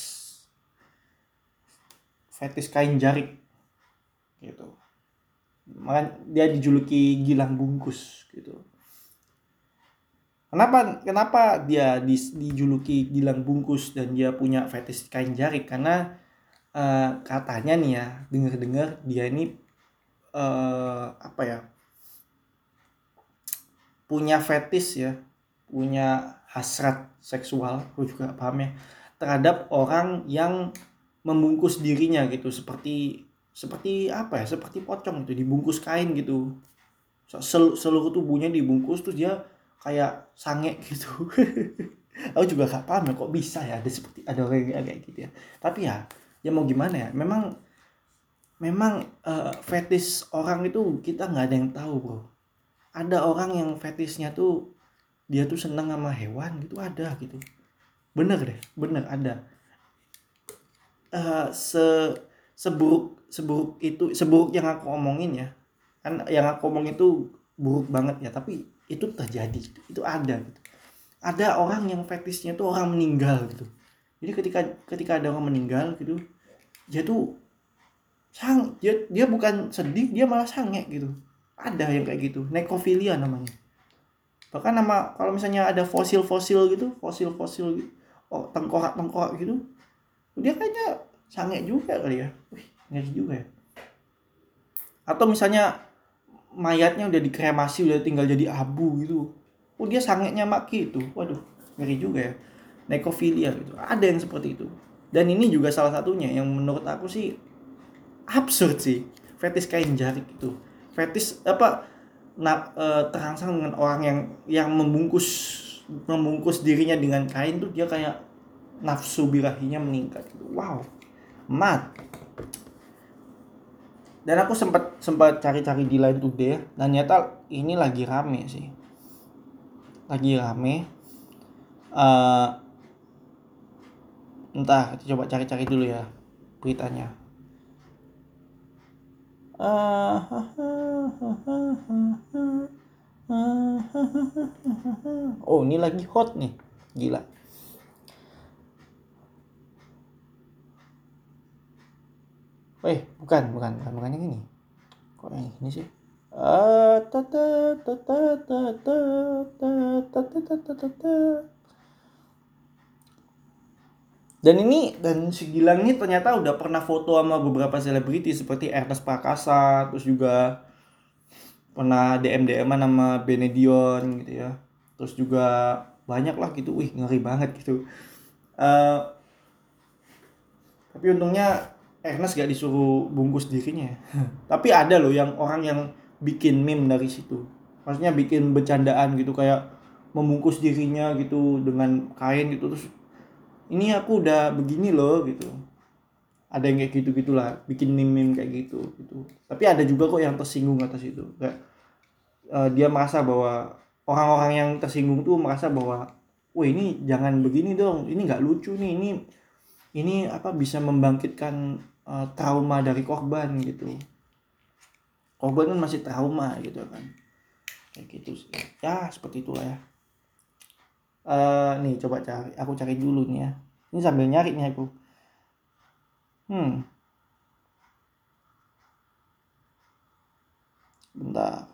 fetish kain jarik gitu. Makanya dia dijuluki Gilang Bungkus gitu. Kenapa kenapa dia di, dijuluki Gilang Bungkus dan dia punya fetish kain jarik karena uh, katanya nih ya dengar-dengar dia ini uh, apa ya punya fetish ya punya hasrat seksual aku juga paham ya terhadap orang yang membungkus dirinya gitu seperti seperti apa ya seperti pocong itu dibungkus kain gitu. Sel seluruh tubuhnya dibungkus tuh dia kayak sange gitu. Aku juga gak paham ya kok bisa ya ada seperti ada orang kayak gitu ya. Tapi ya ya mau gimana ya? Memang memang uh, fetish orang itu kita nggak ada yang tahu bro. Ada orang yang fetishnya tuh dia tuh seneng sama hewan gitu ada gitu. Bener deh bener ada. Uh, se seburuk seburuk itu seburuk yang aku omongin ya. Kan yang aku omong itu buruk banget ya tapi itu terjadi itu ada gitu. Ada orang yang fetishnya tuh orang meninggal gitu. Jadi ketika ketika ada orang meninggal gitu dia tuh sang dia dia bukan sedih dia malah sange gitu. Ada yang kayak gitu nekrofilia namanya. Bahkan nama kalau misalnya ada fosil-fosil gitu fosil-fosil gitu, oh tengkorak-tengkorak gitu dia kayaknya sange juga kali ya. Wih ngeri juga ya. Atau misalnya mayatnya udah dikremasi udah tinggal jadi abu gitu. Oh dia sangenya maki itu. Waduh ngeri juga ya. Nekofilia gitu. Ada yang seperti itu dan ini juga salah satunya yang menurut aku sih absurd sih. Fetis kain jarik itu. Fetis apa nak e, terangsang dengan orang yang yang membungkus membungkus dirinya dengan kain tuh dia kayak nafsu birahinya meningkat gitu. wow. Mat. Dan aku sempat sempat cari-cari di line today dan nyata ini lagi rame sih. Lagi rame. Uh, entah kita coba cari-cari dulu ya beritanya Oh ini lagi hot nih Gila Eh bukan bukan bukan bukan yang ini Kok yang ini sih dan ini dan si Gilang ini ternyata udah pernah foto sama beberapa selebriti seperti Ernest Prakasa terus juga pernah DM DM sama Benedion gitu ya. Terus juga banyak lah gitu. Wih ngeri banget gitu. Uh, tapi untungnya Ernest gak disuruh bungkus dirinya tapi ada loh yang orang yang bikin meme dari situ. Maksudnya bikin bercandaan gitu kayak membungkus dirinya gitu dengan kain gitu terus ini aku udah begini loh gitu. Ada yang kayak gitu gitulah bikin meme kayak gitu gitu. Tapi ada juga kok yang tersinggung atas itu. Kayak uh, dia merasa bahwa orang-orang yang tersinggung tuh merasa bahwa wah ini jangan begini dong ini nggak lucu nih ini ini apa bisa membangkitkan uh, trauma dari korban gitu. Korban kan masih trauma gitu kan. Kayak gitu sih. Ya seperti itulah ya uh, nih coba cari. Aku cari dulu nih ya. Ini sambil nyari nih aku. Hmm. Bentar.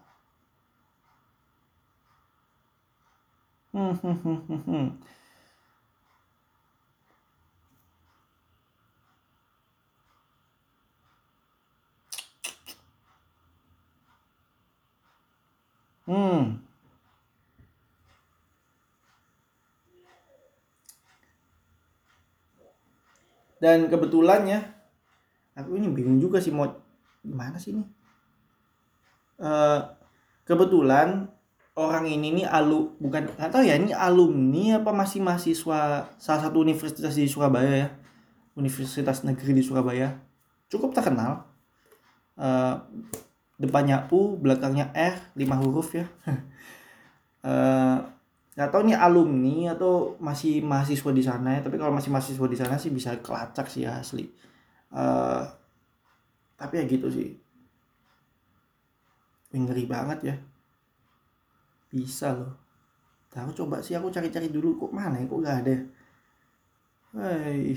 Hmm, hmm, hmm, hmm, hmm. Hmm. Dan kebetulan ya aku ini bingung juga sih mau gimana sih ini. Uh, kebetulan orang ini nih alu bukan atau ya ini alumni apa masih mahasiswa salah satu universitas di Surabaya ya. Universitas Negeri di Surabaya. Cukup terkenal. Uh, depannya U belakangnya R lima huruf ya. Uh, nggak tahu nih alumni atau masih mahasiswa di sana ya tapi kalau masih mahasiswa di sana sih bisa kelacak sih asli. Uh, tapi ya gitu sih. Ngeri banget ya. Bisa loh. Tahu coba sih aku cari-cari dulu. Kok mana ya? Kok gak ada? Hei.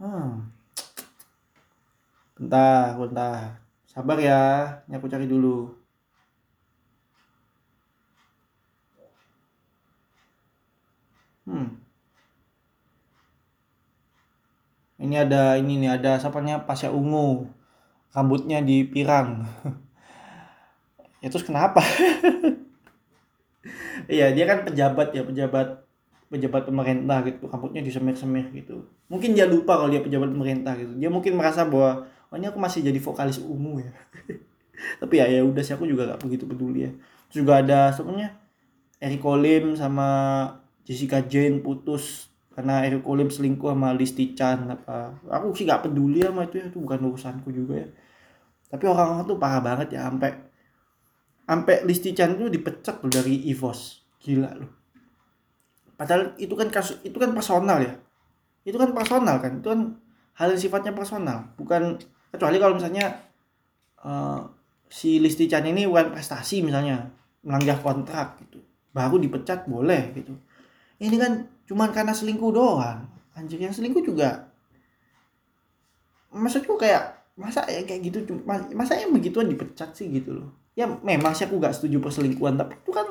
Hmm. Bentar, bentar. Sabar ya, ini aku cari dulu. Hmm. Ini ada ini nih ada sapanya Pasya Ungu. Rambutnya dipirang. ya terus kenapa? Iya, dia kan pejabat ya, pejabat pejabat pemerintah gitu. Rambutnya disemir-semir gitu. Mungkin dia lupa kalau dia pejabat pemerintah gitu. Dia mungkin merasa bahwa oh ini aku masih jadi vokalis ungu ya. Tapi ya ya udah sih aku juga gak begitu peduli ya. Terus juga ada sebenarnya Eric Olim sama Jessica Jane putus karena Eric Olim selingkuh sama Listi Chan apa. Aku sih gak peduli sama itu ya itu bukan urusanku juga ya. Tapi orang-orang tuh parah banget ya sampai sampai Listi Chan tuh dipecat loh dari EVOS. Gila loh. Padahal itu kan kasus itu kan personal ya. Itu kan personal kan itu kan hal yang sifatnya personal bukan kecuali kalau misalnya uh, si Listi Chan ini bukan prestasi misalnya melanggar kontrak gitu baru dipecat boleh gitu. Ini kan cuman karena selingkuh doang. Anjir yang selingkuh juga maksudku kayak masa ya kayak gitu masa yang begituan dipecat sih gitu loh. Ya memang sih aku gak setuju perselingkuhan tapi itu kan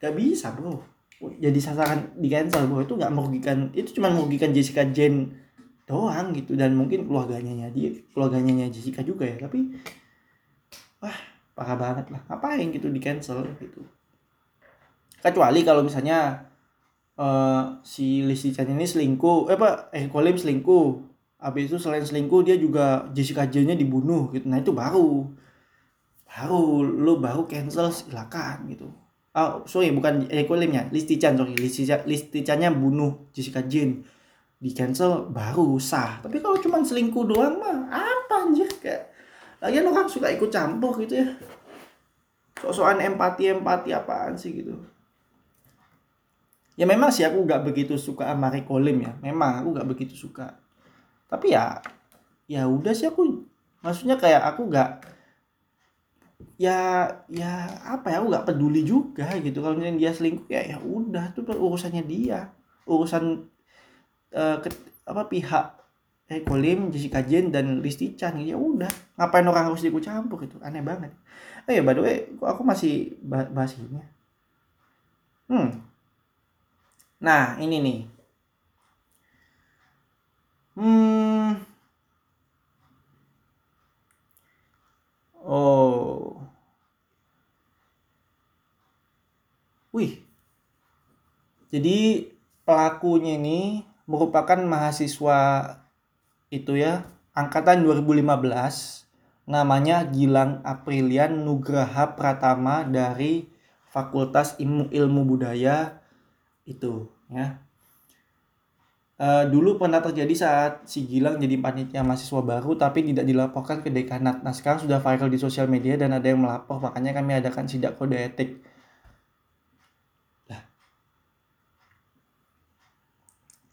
gak bisa bro. Jadi sasaran di cancel bro. Itu gak merugikan itu cuma merugikan Jessica Jane doang gitu. Dan mungkin keluarganya dia keluarganya Jessica juga ya. Tapi wah parah banget lah. Ngapain gitu di cancel gitu. Kecuali kalau misalnya uh, si Lesti Chan ini selingkuh eh apa eh Kolim selingkuh. Habis itu selain selingkuh dia juga Jessica Jane nya dibunuh gitu. Nah itu baru. Baru lu baru cancel silakan gitu. Oh sorry bukan eh Kolimnya Listi Chan sorry. Listi, Listi Chan nya bunuh Jessica Jane di cancel baru sah. Tapi kalau cuma selingkuh doang mah apa anjir? Kayak lagian orang suka ikut campur gitu ya. Sok-sokan empati empati apaan sih gitu. Ya memang sih aku nggak begitu suka sama Rico Lim ya. Memang aku nggak begitu suka. Tapi ya ya udah sih aku maksudnya kayak aku nggak ya ya apa ya aku nggak peduli juga gitu. Kalau misalnya dia selingkuh ya ya udah tuh urusannya dia. Urusan uh, ke, apa pihak eh Kolim, Jessica Jane dan Listi Chan. Ya udah ngapain orang harus ikut campur itu aneh banget. Oh ya by the way aku masih bahas ini. Hmm. Nah ini nih. Hmm. Oh. Wih. Jadi pelakunya ini merupakan mahasiswa itu ya angkatan 2015 namanya Gilang Aprilian Nugraha Pratama dari Fakultas Ilmu, Ilmu Budaya itu ya. E, dulu pernah terjadi saat si Gilang jadi panitia mahasiswa baru tapi tidak dilaporkan ke dekanat. Nah sekarang sudah viral di sosial media dan ada yang melapor makanya kami adakan sidak kode etik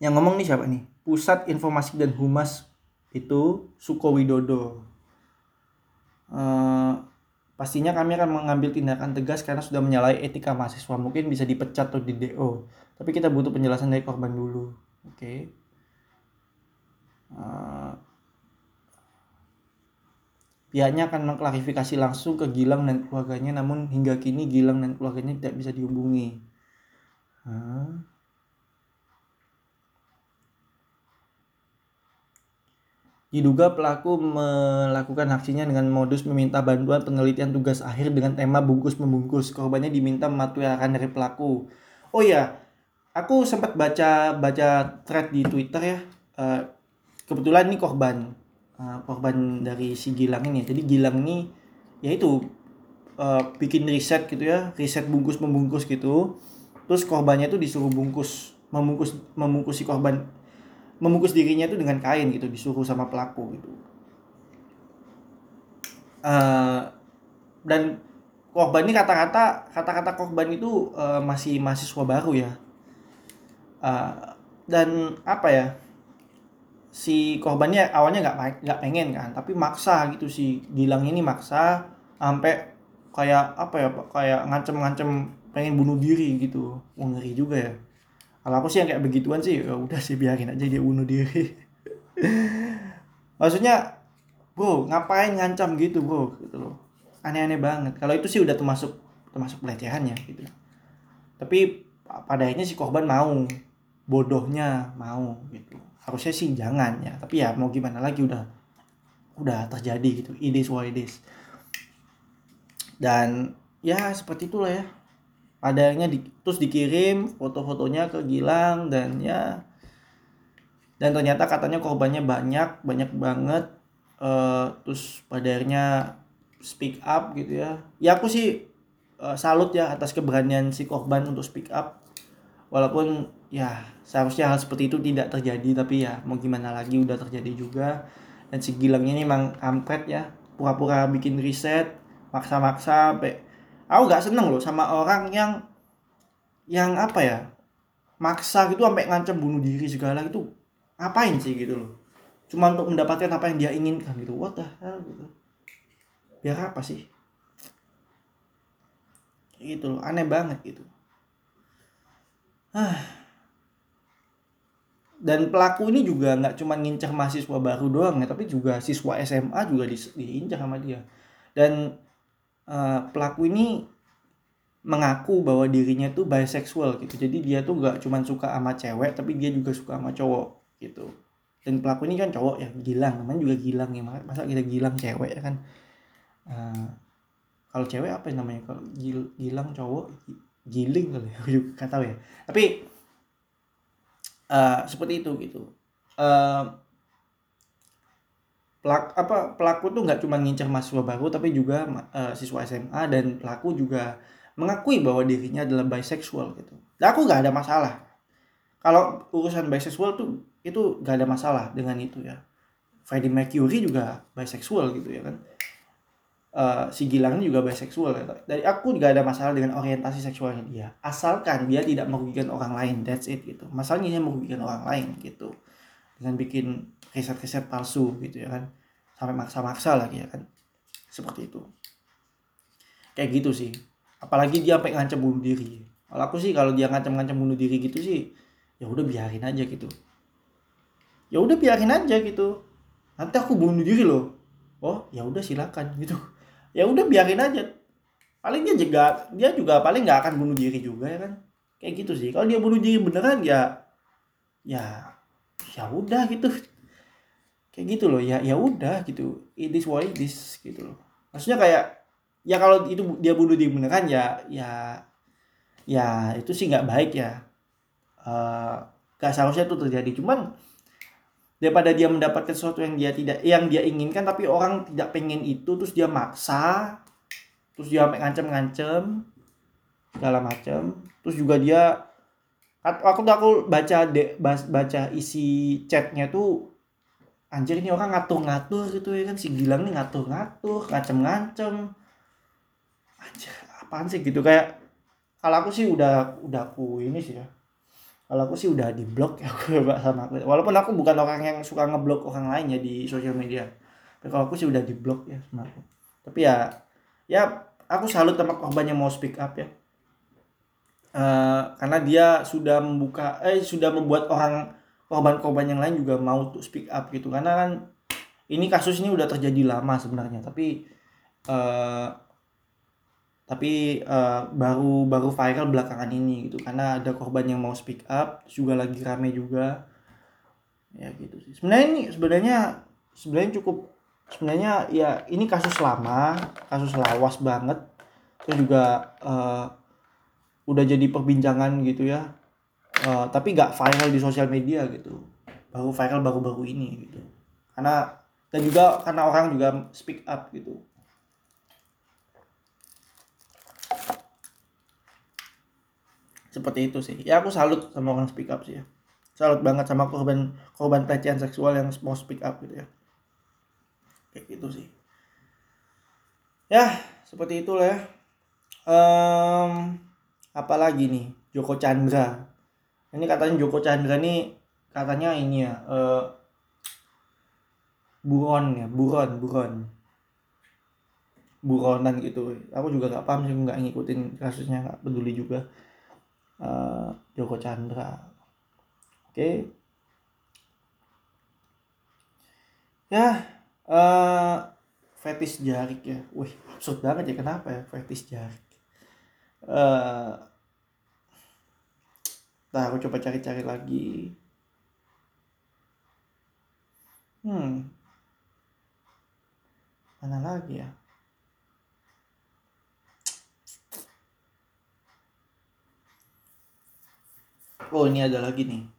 yang ngomong nih siapa nih Pusat Informasi dan Humas itu Suko Widodo. Uh, pastinya kami akan mengambil tindakan tegas karena sudah menyalahi etika mahasiswa. Mungkin bisa dipecat atau di DO. Tapi kita butuh penjelasan dari korban dulu. Oke. Okay. Eh, pihaknya akan mengklarifikasi langsung ke Gilang dan keluarganya namun hingga kini Gilang dan keluarganya tidak bisa dihubungi. Diduga pelaku melakukan aksinya dengan modus meminta bantuan penelitian tugas akhir dengan tema bungkus-membungkus. Korbannya diminta mematuhi arahan dari pelaku. Oh iya, aku sempat baca baca thread di Twitter ya. Uh, kebetulan ini korban uh, korban dari si Gilang ini. Jadi Gilang ini ya itu uh, bikin riset gitu ya, riset bungkus membungkus gitu. Terus korbannya itu disuruh bungkus membungkus membungkus si korban membungkus dirinya itu dengan kain gitu disuruh sama pelaku gitu. Uh, dan korban ini kata-kata kata-kata korban itu uh, masih mahasiswa baru ya. Uh, dan apa ya si korbannya awalnya nggak nggak pengen kan tapi maksa gitu si Gilang ini maksa sampai kayak apa ya kayak ngancem-ngancem pengen bunuh diri gitu. Wah, ngeri juga ya kalau aku sih yang kayak begituan sih ya udah sih biarin aja dia bunuh diri. Maksudnya bro ngapain ngancam gitu bro? Gitu loh. Aneh-aneh banget. Kalau itu sih udah termasuk termasuk pelecehannya gitu. Tapi pada akhirnya si korban mau. Bodohnya mau gitu. Harusnya sih jangan ya. Tapi ya mau gimana lagi udah udah terjadi gitu. What it is. Dan ya seperti itulah ya adanya di, terus dikirim foto-fotonya ke Gilang dan ya dan ternyata katanya korbannya banyak banyak banget uh, terus pada akhirnya speak up gitu ya. Ya aku sih uh, salut ya atas keberanian si korban untuk speak up. Walaupun ya seharusnya hal seperti itu tidak terjadi tapi ya mau gimana lagi udah terjadi juga. Dan si Gilang ini memang kampret ya pura-pura bikin riset maksa-maksa sampai aku gak seneng loh sama orang yang yang apa ya maksa gitu sampai ngancam bunuh diri segala itu ngapain sih gitu loh? Cuma untuk mendapatkan apa yang dia inginkan gitu. What the hell gitu. Biar apa sih? Gitu loh aneh banget gitu. Dan pelaku ini juga nggak cuma ngincar mahasiswa baru doang ya tapi juga siswa SMA juga di, diincar sama dia. Dan uh, pelaku ini mengaku bahwa dirinya tuh bisexual gitu. Jadi dia tuh nggak cuma suka sama cewek tapi dia juga suka sama cowok gitu. Dan pelaku ini kan cowok ya gilang. Namanya juga gilang ya. Masa kita gilang cewek ya kan? Uh, kalau cewek apa yang namanya? Kalau gil, gilang cowok giling kali ya. Nggak tahu ya. Tapi uh, seperti itu gitu. Uh, pelak apa pelaku tuh nggak cuma ngincar mahasiswa baru tapi juga uh, siswa SMA dan pelaku juga mengakui bahwa dirinya adalah bisexual gitu. Dan aku nggak ada masalah. Kalau urusan bisexual tuh itu nggak ada masalah dengan itu ya. Freddie Mercury juga bisexual gitu ya kan. Uh, si Gilang juga bisexual ya. Dari aku nggak ada masalah dengan orientasi seksualnya dia. Asalkan dia tidak merugikan orang lain, that's it gitu. Masalahnya dia merugikan orang lain gitu. Dengan bikin riset-riset palsu gitu ya kan. Sampai maksa-maksa lagi ya kan. Seperti itu. Kayak gitu sih. Apalagi dia sampai ngancam bunuh diri. Kalau aku sih kalau dia ngancam-ngancam bunuh diri gitu sih ya udah biarin aja gitu. Ya udah biarin aja gitu. Nanti aku bunuh diri loh. Oh ya udah silakan gitu. Ya udah biarin aja. Paling dia juga dia juga paling nggak akan bunuh diri juga ya kan. Kayak gitu sih. Kalau dia bunuh diri beneran ya ya ya udah gitu. Kayak gitu loh ya ya udah gitu. It is what it is gitu loh. Maksudnya kayak ya kalau itu dia bunuh diri beneran ya ya ya itu sih nggak baik ya. Uh, gak seharusnya itu terjadi. Cuman daripada dia mendapatkan sesuatu yang dia tidak yang dia inginkan tapi orang tidak pengen itu terus dia maksa terus dia ngancem-ngancem segala macam terus juga dia aku tuh aku baca de, baca isi chatnya tuh anjir ini orang ngatur-ngatur gitu ya kan. Si Gilang nih ngatur-ngatur ngacem-ngacem anjir apaan sih gitu. Kayak kalau aku sih udah udah aku ini sih ya. Kalau aku sih udah di blok ya aku sama aku. Walaupun aku bukan orang yang suka ngeblok orang lain ya di sosial media. Tapi kalau aku sih udah di blok ya sama aku. Tapi ya ya aku salut sama korban yang mau speak up ya uh, karena dia sudah membuka eh sudah membuat orang korban-korban yang lain juga mau tuh speak up gitu. Karena kan ini kasus ini udah terjadi lama sebenarnya tapi uh, tapi uh, baru baru viral belakangan ini gitu. Karena ada korban yang mau speak up juga lagi rame juga. Ya gitu sih. Sebenarnya ini sebenarnya sebenarnya cukup sebenarnya ya ini kasus lama kasus lawas banget. Terus juga uh, udah jadi perbincangan gitu ya. Uh, tapi nggak viral di sosial media gitu. Baru viral baru-baru ini gitu. Karena dan juga karena orang juga speak up gitu. Seperti itu sih. Ya aku salut sama orang speak up sih ya. Salut banget sama korban korban pelecehan seksual yang mau speak up gitu ya. Kayak gitu sih. Ya seperti itulah ya. Um, apalagi nih Joko Chandra. Ini katanya Joko Chandra nih katanya ini ya uh, buron ya buron buron. Buronan gitu. Aku juga nggak paham sih nggak ngikutin kasusnya nggak peduli juga uh, Joko Chandra. Oke. Okay. ya uh, fetis jarik ya. Wih absurd banget ya kenapa ya fetis jarik uh, nah aku coba cari-cari lagi hmm mana lagi ya Oh ini ada lagi nih.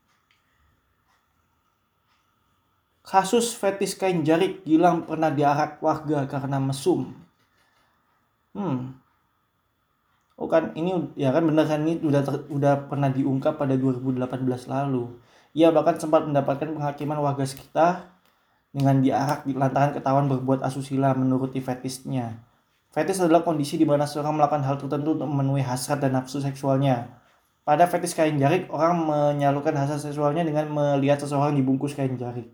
Kasus fetis kain jarik Gilang pernah diarak warga karena mesum. Hmm. Oh kan ini ya kan benar kan ini udah ter, udah pernah diungkap pada 2018 lalu. Ia bahkan sempat mendapatkan penghakiman warga sekitar dengan diarak lantaran ketahuan berbuat asusila menuruti fetisnya. Fetis adalah kondisi di mana seorang melakukan hal tertentu untuk memenuhi hasrat dan nafsu seksualnya pada fetish kain jarik, orang menyalurkan hasrat seksualnya dengan melihat seseorang dibungkus kain jarik.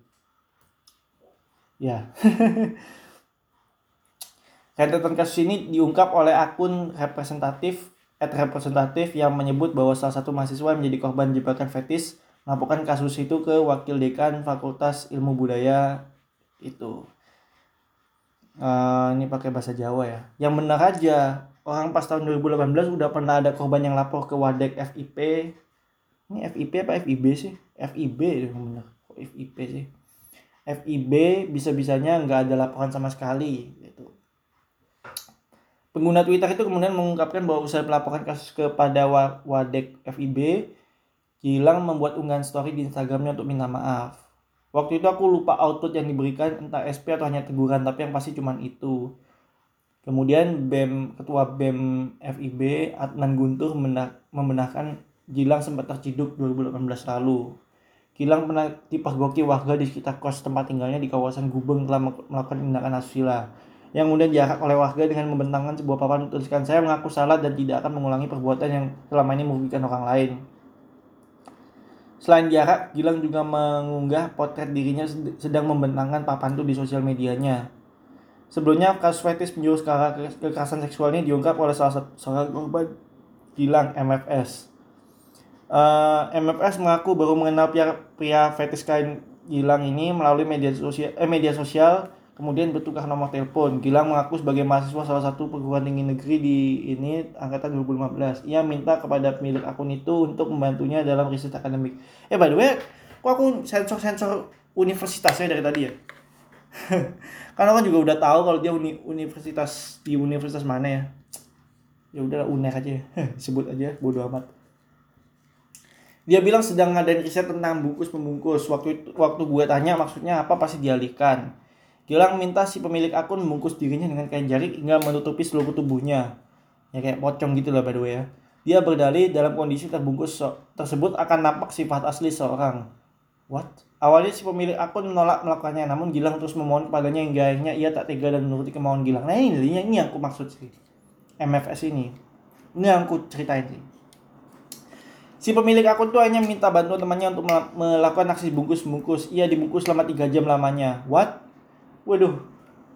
Ya. Rentetan kasus ini diungkap oleh akun representatif at representatif yang menyebut bahwa salah satu mahasiswa menjadi korban jebakan fetis melaporkan kasus itu ke wakil dekan Fakultas Ilmu Budaya itu. Uh, ini pakai bahasa Jawa ya. Yang benar aja orang pas tahun 2018 udah pernah ada korban yang lapor ke Wadek FIP ini FIP apa FIB sih? FIB yang benar. FIP sih? FIB bisa-bisanya nggak ada laporan sama sekali gitu. Pengguna Twitter itu kemudian mengungkapkan bahwa usai melaporkan kasus kepada Wadek FIB, Gilang membuat unggahan story di Instagramnya untuk minta maaf. Waktu itu aku lupa output yang diberikan entah SP atau hanya teguran tapi yang pasti cuman itu. Kemudian BEM ketua BEM FIB Adnan Guntur membenarkan Gilang sempat terciduk 2018 lalu. Gilang pernah dipergoki warga di sekitar kos tempat tinggalnya di kawasan Gubeng telah melakukan tindakan asusila yang kemudian diangkat oleh warga dengan membentangkan sebuah papan tuliskan saya mengaku salah dan tidak akan mengulangi perbuatan yang selama ini merugikan orang lain. Selain jarak, Gilang juga mengunggah potret dirinya sedang membentangkan papan itu di sosial medianya. Sebelumnya, kasus fetis penjurus kekerasan seksual ini diungkap oleh salah satu seorang korban Gilang MFS. Uh, eh, MFS mengaku baru mengenal pria, pria fetis kain Gilang ini melalui media sosial, eh, media sosial kemudian bertukar nomor telepon. Gilang mengaku sebagai mahasiswa salah satu perguruan tinggi negeri di ini angkatan 2015. Ia minta kepada pemilik akun itu untuk membantunya dalam riset akademik. Eh by the way, kok aku sensor-sensor universitasnya dari tadi ya? Karena kan juga udah tahu kalau dia uni universitas di universitas mana ya. Ya udah unek aja, sebut aja bodo amat dia bilang sedang ngadain riset tentang bungkus pembungkus waktu itu, waktu gue tanya maksudnya apa pasti dialihkan Gilang minta si pemilik akun membungkus dirinya dengan kain jari hingga menutupi seluruh tubuhnya. Ya kayak pocong gitu lah by the way ya. Dia berdalih dalam kondisi terbungkus so tersebut akan nampak sifat asli seorang. What? Awalnya si pemilik akun menolak melakukannya namun Gilang terus memohon kepadanya hingga akhirnya ia tak tega dan menuruti kemauan Gilang. Nah ini ini, ini yang aku maksud sih. MFS ini. Ini yang aku ceritain sih. Si pemilik akun tuh hanya minta bantuan temannya untuk melakukan aksi bungkus-bungkus. Ia dibungkus selama 3 jam lamanya. What? Waduh,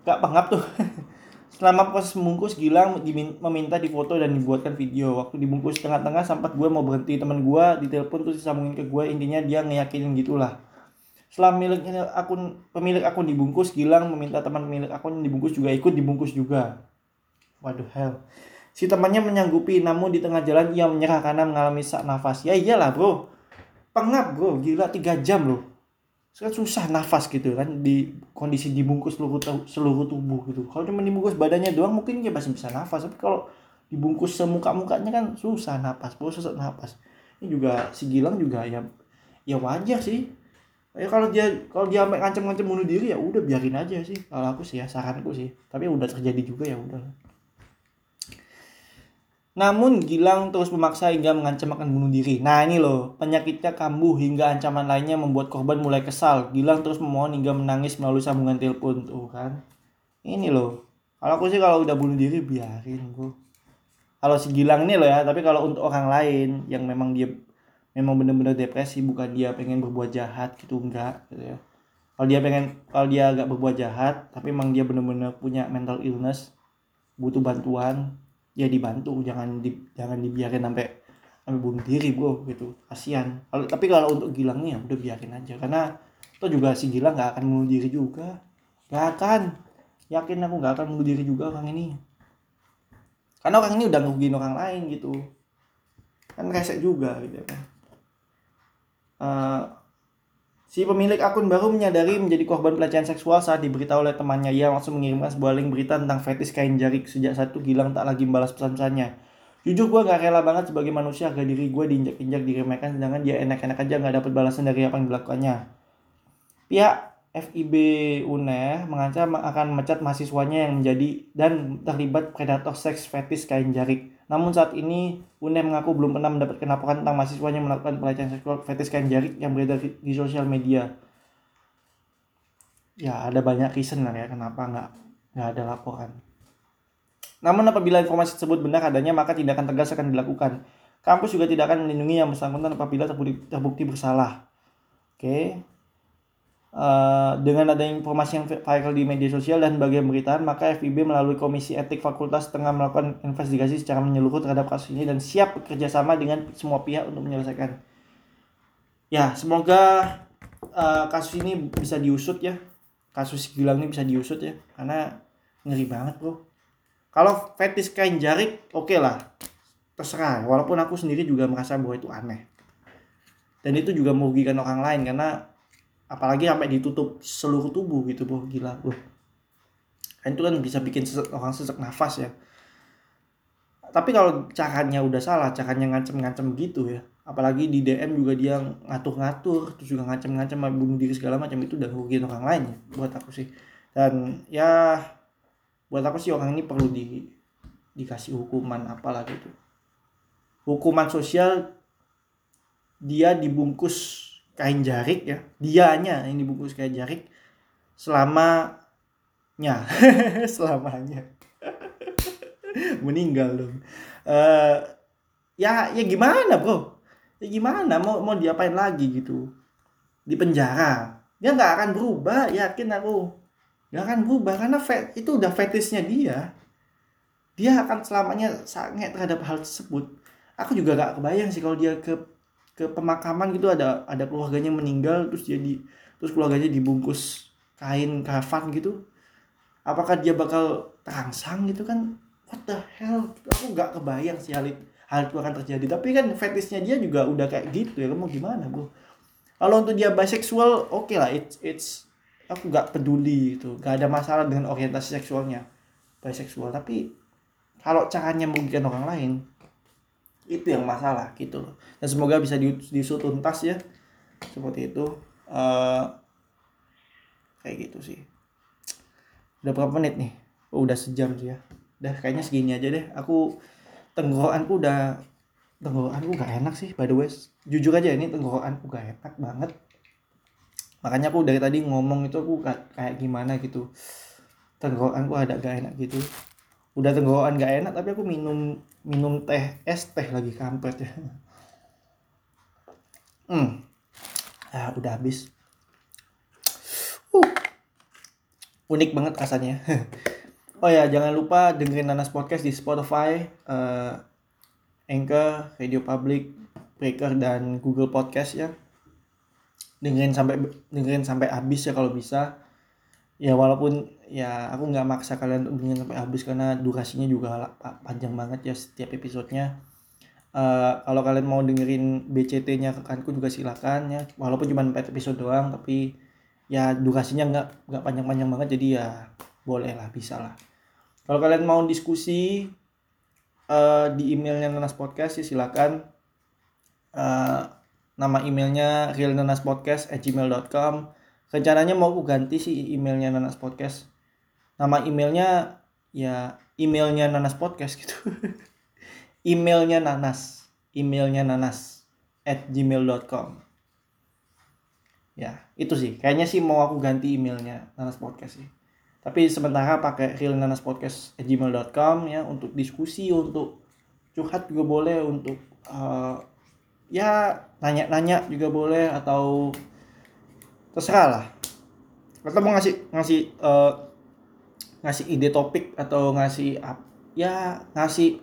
gak pengap tuh. Selama proses membungkus, Gilang meminta difoto dan dibuatkan video. Waktu dibungkus tengah-tengah, sempat gue mau berhenti. Teman gue ditelepon terus disambungin ke gue. Intinya dia ngeyakinin gitulah. Setelah miliknya akun pemilik akun dibungkus, Gilang meminta teman pemilik akun yang dibungkus juga ikut dibungkus juga. Waduh hell. Si temannya menyanggupi, namun di tengah jalan ia menyerah karena mengalami sak nafas. Ya iyalah bro, pengap bro, gila 3 jam loh. Sekarang susah nafas gitu kan di kondisi dibungkus seluruh seluruh tubuh gitu. Kalau cuma dibungkus badannya doang mungkin dia masih bisa nafas, tapi kalau dibungkus semuka mukanya kan susah nafas, bro susah nafas. Ini juga si Gilang juga ya ya wajar sih. Ya kalau dia kalau dia ngancam-ngancam bunuh diri ya udah biarin aja sih. Kalau aku sih ya saranku sih. Tapi udah terjadi juga ya udah. Namun Gilang terus memaksa hingga mengancam akan bunuh diri. Nah ini loh, penyakitnya kambuh hingga ancaman lainnya membuat korban mulai kesal. Gilang terus memohon hingga menangis melalui sambungan telepon tuh kan. Ini loh, kalau aku sih kalau udah bunuh diri biarin gue. Kalau si Gilang ini loh ya, tapi kalau untuk orang lain yang memang dia memang benar-benar depresi, bukan dia pengen berbuat jahat gitu enggak gitu ya. Kalau dia pengen, kalau dia agak berbuat jahat, tapi memang dia benar-benar punya mental illness, butuh bantuan, ya dibantu jangan di jangan dibiarin sampai sampai bunuh diri bro gitu. Kasihan. Kalau tapi kalau untuk Gilangnya udah biarin aja. Karena itu juga si Gilang nggak akan bunuh diri juga. Nggak akan. Yakin aku nggak akan bunuh diri juga orang ini. Karena orang ini udah ngerugiin orang lain gitu. Kan resek juga gitu kan. Uh, Si pemilik akun baru menyadari menjadi korban pelecehan seksual saat diberitahu oleh temannya. Ia langsung mengirimkan sebuah link berita tentang fetis kain jari sejak satu Gilang tak lagi membalas pesan-pesannya. Jujur gue gak rela banget sebagai manusia agar diri gue diinjak-injak diremehkan sedangkan dia enak-enak aja gak dapat balasan dari apa yang dilakukannya. Pihak FIB UNER mengancam akan memecat mahasiswanya yang menjadi dan terlibat predator seks fetis kain jarik. Namun saat ini UNER mengaku belum pernah mendapatkan laporan tentang mahasiswanya melakukan pelecehan seksual fetis kain jarik yang beredar di sosial media. Ya ada banyak reason lah ya kenapa nggak nggak ada laporan. Namun apabila informasi tersebut benar adanya maka tindakan tegas akan dilakukan. Kampus juga tidak akan melindungi yang bersangkutan apabila terbukti, terbukti bersalah. Oke, okay. Uh, dengan adanya informasi yang viral di media sosial dan bagian beritaan, maka FIB melalui Komisi Etik Fakultas tengah melakukan investigasi secara menyeluruh terhadap kasus ini dan siap bekerja sama dengan semua pihak untuk menyelesaikan. ya semoga uh, kasus ini bisa diusut ya. Kasus Gilang ini bisa diusut ya karena ngeri banget bro. Kalau fetis kain jarik oke okay lah. Terserah walaupun aku sendiri juga merasa bahwa itu aneh. Dan itu juga merugikan orang lain karena apalagi sampai ditutup seluruh tubuh gitu bro gila. Bro kan itu kan bisa bikin sesak, orang sesak nafas ya. Tapi kalau caranya udah salah caranya ngancem-ngancem gitu ya. Apalagi di DM juga dia ngatur-ngatur terus juga ngancem-ngancem bunuh diri segala macam itu udah rugiin orang lain ya buat aku sih. Dan ya buat aku sih orang ini perlu di dikasih hukuman apalah gitu. Hukuman sosial dia dibungkus kain jarik ya. Dianya yang dibungkus kain jarik selamanya. Selamanya. Meninggal dong. Uh, ya ya gimana bro? Ya gimana? Mau mau diapain lagi gitu? Di penjara. Dia nggak akan berubah yakin aku. Nggak akan berubah karena fet, itu udah fetishnya dia. Dia akan selamanya sangat terhadap hal tersebut. Aku juga gak kebayang sih kalau dia ke ke pemakaman gitu ada ada keluarganya meninggal terus jadi terus keluarganya dibungkus kain kafan gitu. Apakah dia bakal terangsang gitu kan? What the hell? Aku nggak kebayang sih hal itu hal itu akan terjadi. Tapi kan fetishnya dia juga udah kayak gitu ya kamu gimana bro? Kalau untuk dia bisexual oke okay lah it's it's aku nggak peduli itu nggak ada masalah dengan orientasi seksualnya bisexual tapi kalau caranya merugikan orang lain itu yang masalah gitu loh. Dan semoga bisa diusut tuntas ya seperti itu. Uh, kayak gitu sih. Udah berapa menit nih? Oh, udah sejam sih ya. Udah kayaknya segini aja deh. Aku tenggorokanku udah tenggorokanku gak enak sih by the way. Jujur aja ini tenggorokanku gak enak banget. Makanya aku dari tadi ngomong itu aku kayak gimana gitu. Tenggorokanku ada gak enak gitu udah tenggorokan gak enak tapi aku minum minum teh es teh lagi kampret ya. Hmm. Ah udah habis. Uh. Unik banget rasanya. Oh ya, jangan lupa dengerin Nanas Podcast di Spotify, uh, Anchor, Radio Public, Breaker dan Google Podcast ya. Dengerin sampai dengerin sampai habis ya kalau bisa. Ya walaupun ya aku nggak maksa kalian untuk dengerin sampai habis karena durasinya juga panjang banget ya setiap episodenya. Uh, kalau kalian mau dengerin BCT-nya rekanku juga silakan ya. Walaupun cuma 4 episode doang tapi ya durasinya nggak nggak panjang-panjang banget jadi ya boleh lah bisa lah kalau kalian mau diskusi uh, di emailnya Nanas Podcast ya silakan. Uh, nama emailnya realnanaspodcast@gmail.com. Rencananya mau aku ganti sih emailnya Nanas Podcast. Nama emailnya ya emailnya Nanas Podcast gitu. emailnya Nanas, emailnya Nanas at gmail.com. Ya, itu sih. Kayaknya sih mau aku ganti emailnya Nanas Podcast sih tapi sementara pakai realnanaspodcast@gmail.com ya untuk diskusi untuk curhat juga boleh untuk uh, ya nanya-nanya juga boleh atau terserah lah. Atau mau ngasih ngasih uh, ngasih ide topik atau ngasih ya ngasih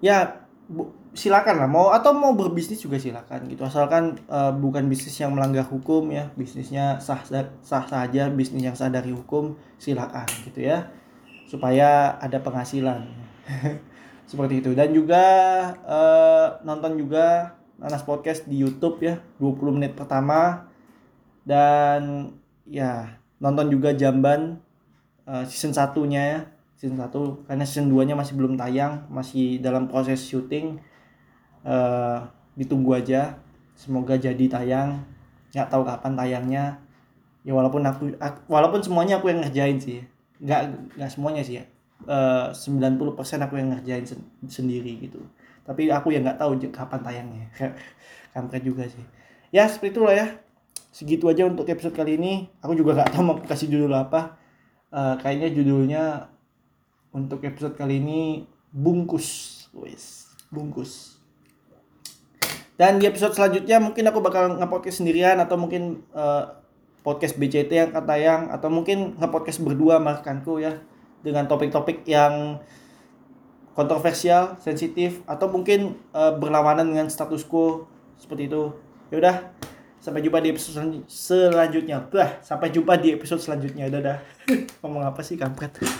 ya bu, silakan lah. Mau atau mau berbisnis juga silakan gitu. Asalkan uh, bukan bisnis yang melanggar hukum ya. Bisnisnya sah sah saja bisnis yang sah dari hukum silakan gitu ya. Supaya ada penghasilan. Seperti itu. Dan juga uh, nonton juga Nanas Podcast di YouTube ya. 20 menit pertama dan ya nonton juga Jamban uh, season satunya ya. Season 1 karena season 2 nya masih belum tayang masih dalam proses syuting. Uh, ditunggu aja. Semoga jadi tayang. Nggak tahu kapan tayangnya. Ya walaupun aku, aku walaupun semuanya aku yang ngerjain sih. Nggak nggak semuanya sih ya. Uh, 90% aku yang ngerjain sen sendiri gitu. Tapi aku yang nggak tahu kapan tayangnya. Kampret juga sih. Ya seperti itulah ya segitu aja untuk episode kali ini. Aku juga nggak tahu mau kasih judul apa. Uh, kayaknya judulnya untuk episode kali ini bungkus. Wes bungkus. Dan di episode selanjutnya mungkin aku bakal ngepodcast sendirian atau mungkin uh, podcast BCT yang kata yang atau mungkin ngepodcast berdua makanku ya dengan topik-topik yang kontroversial, sensitif atau mungkin uh, berlawanan dengan status quo seperti itu. Yaudah, sampai jumpa di episode selanj- selanjutnya. Bah, sampai jumpa di episode selanjutnya. Dadah. Ngomong apa sih kampret?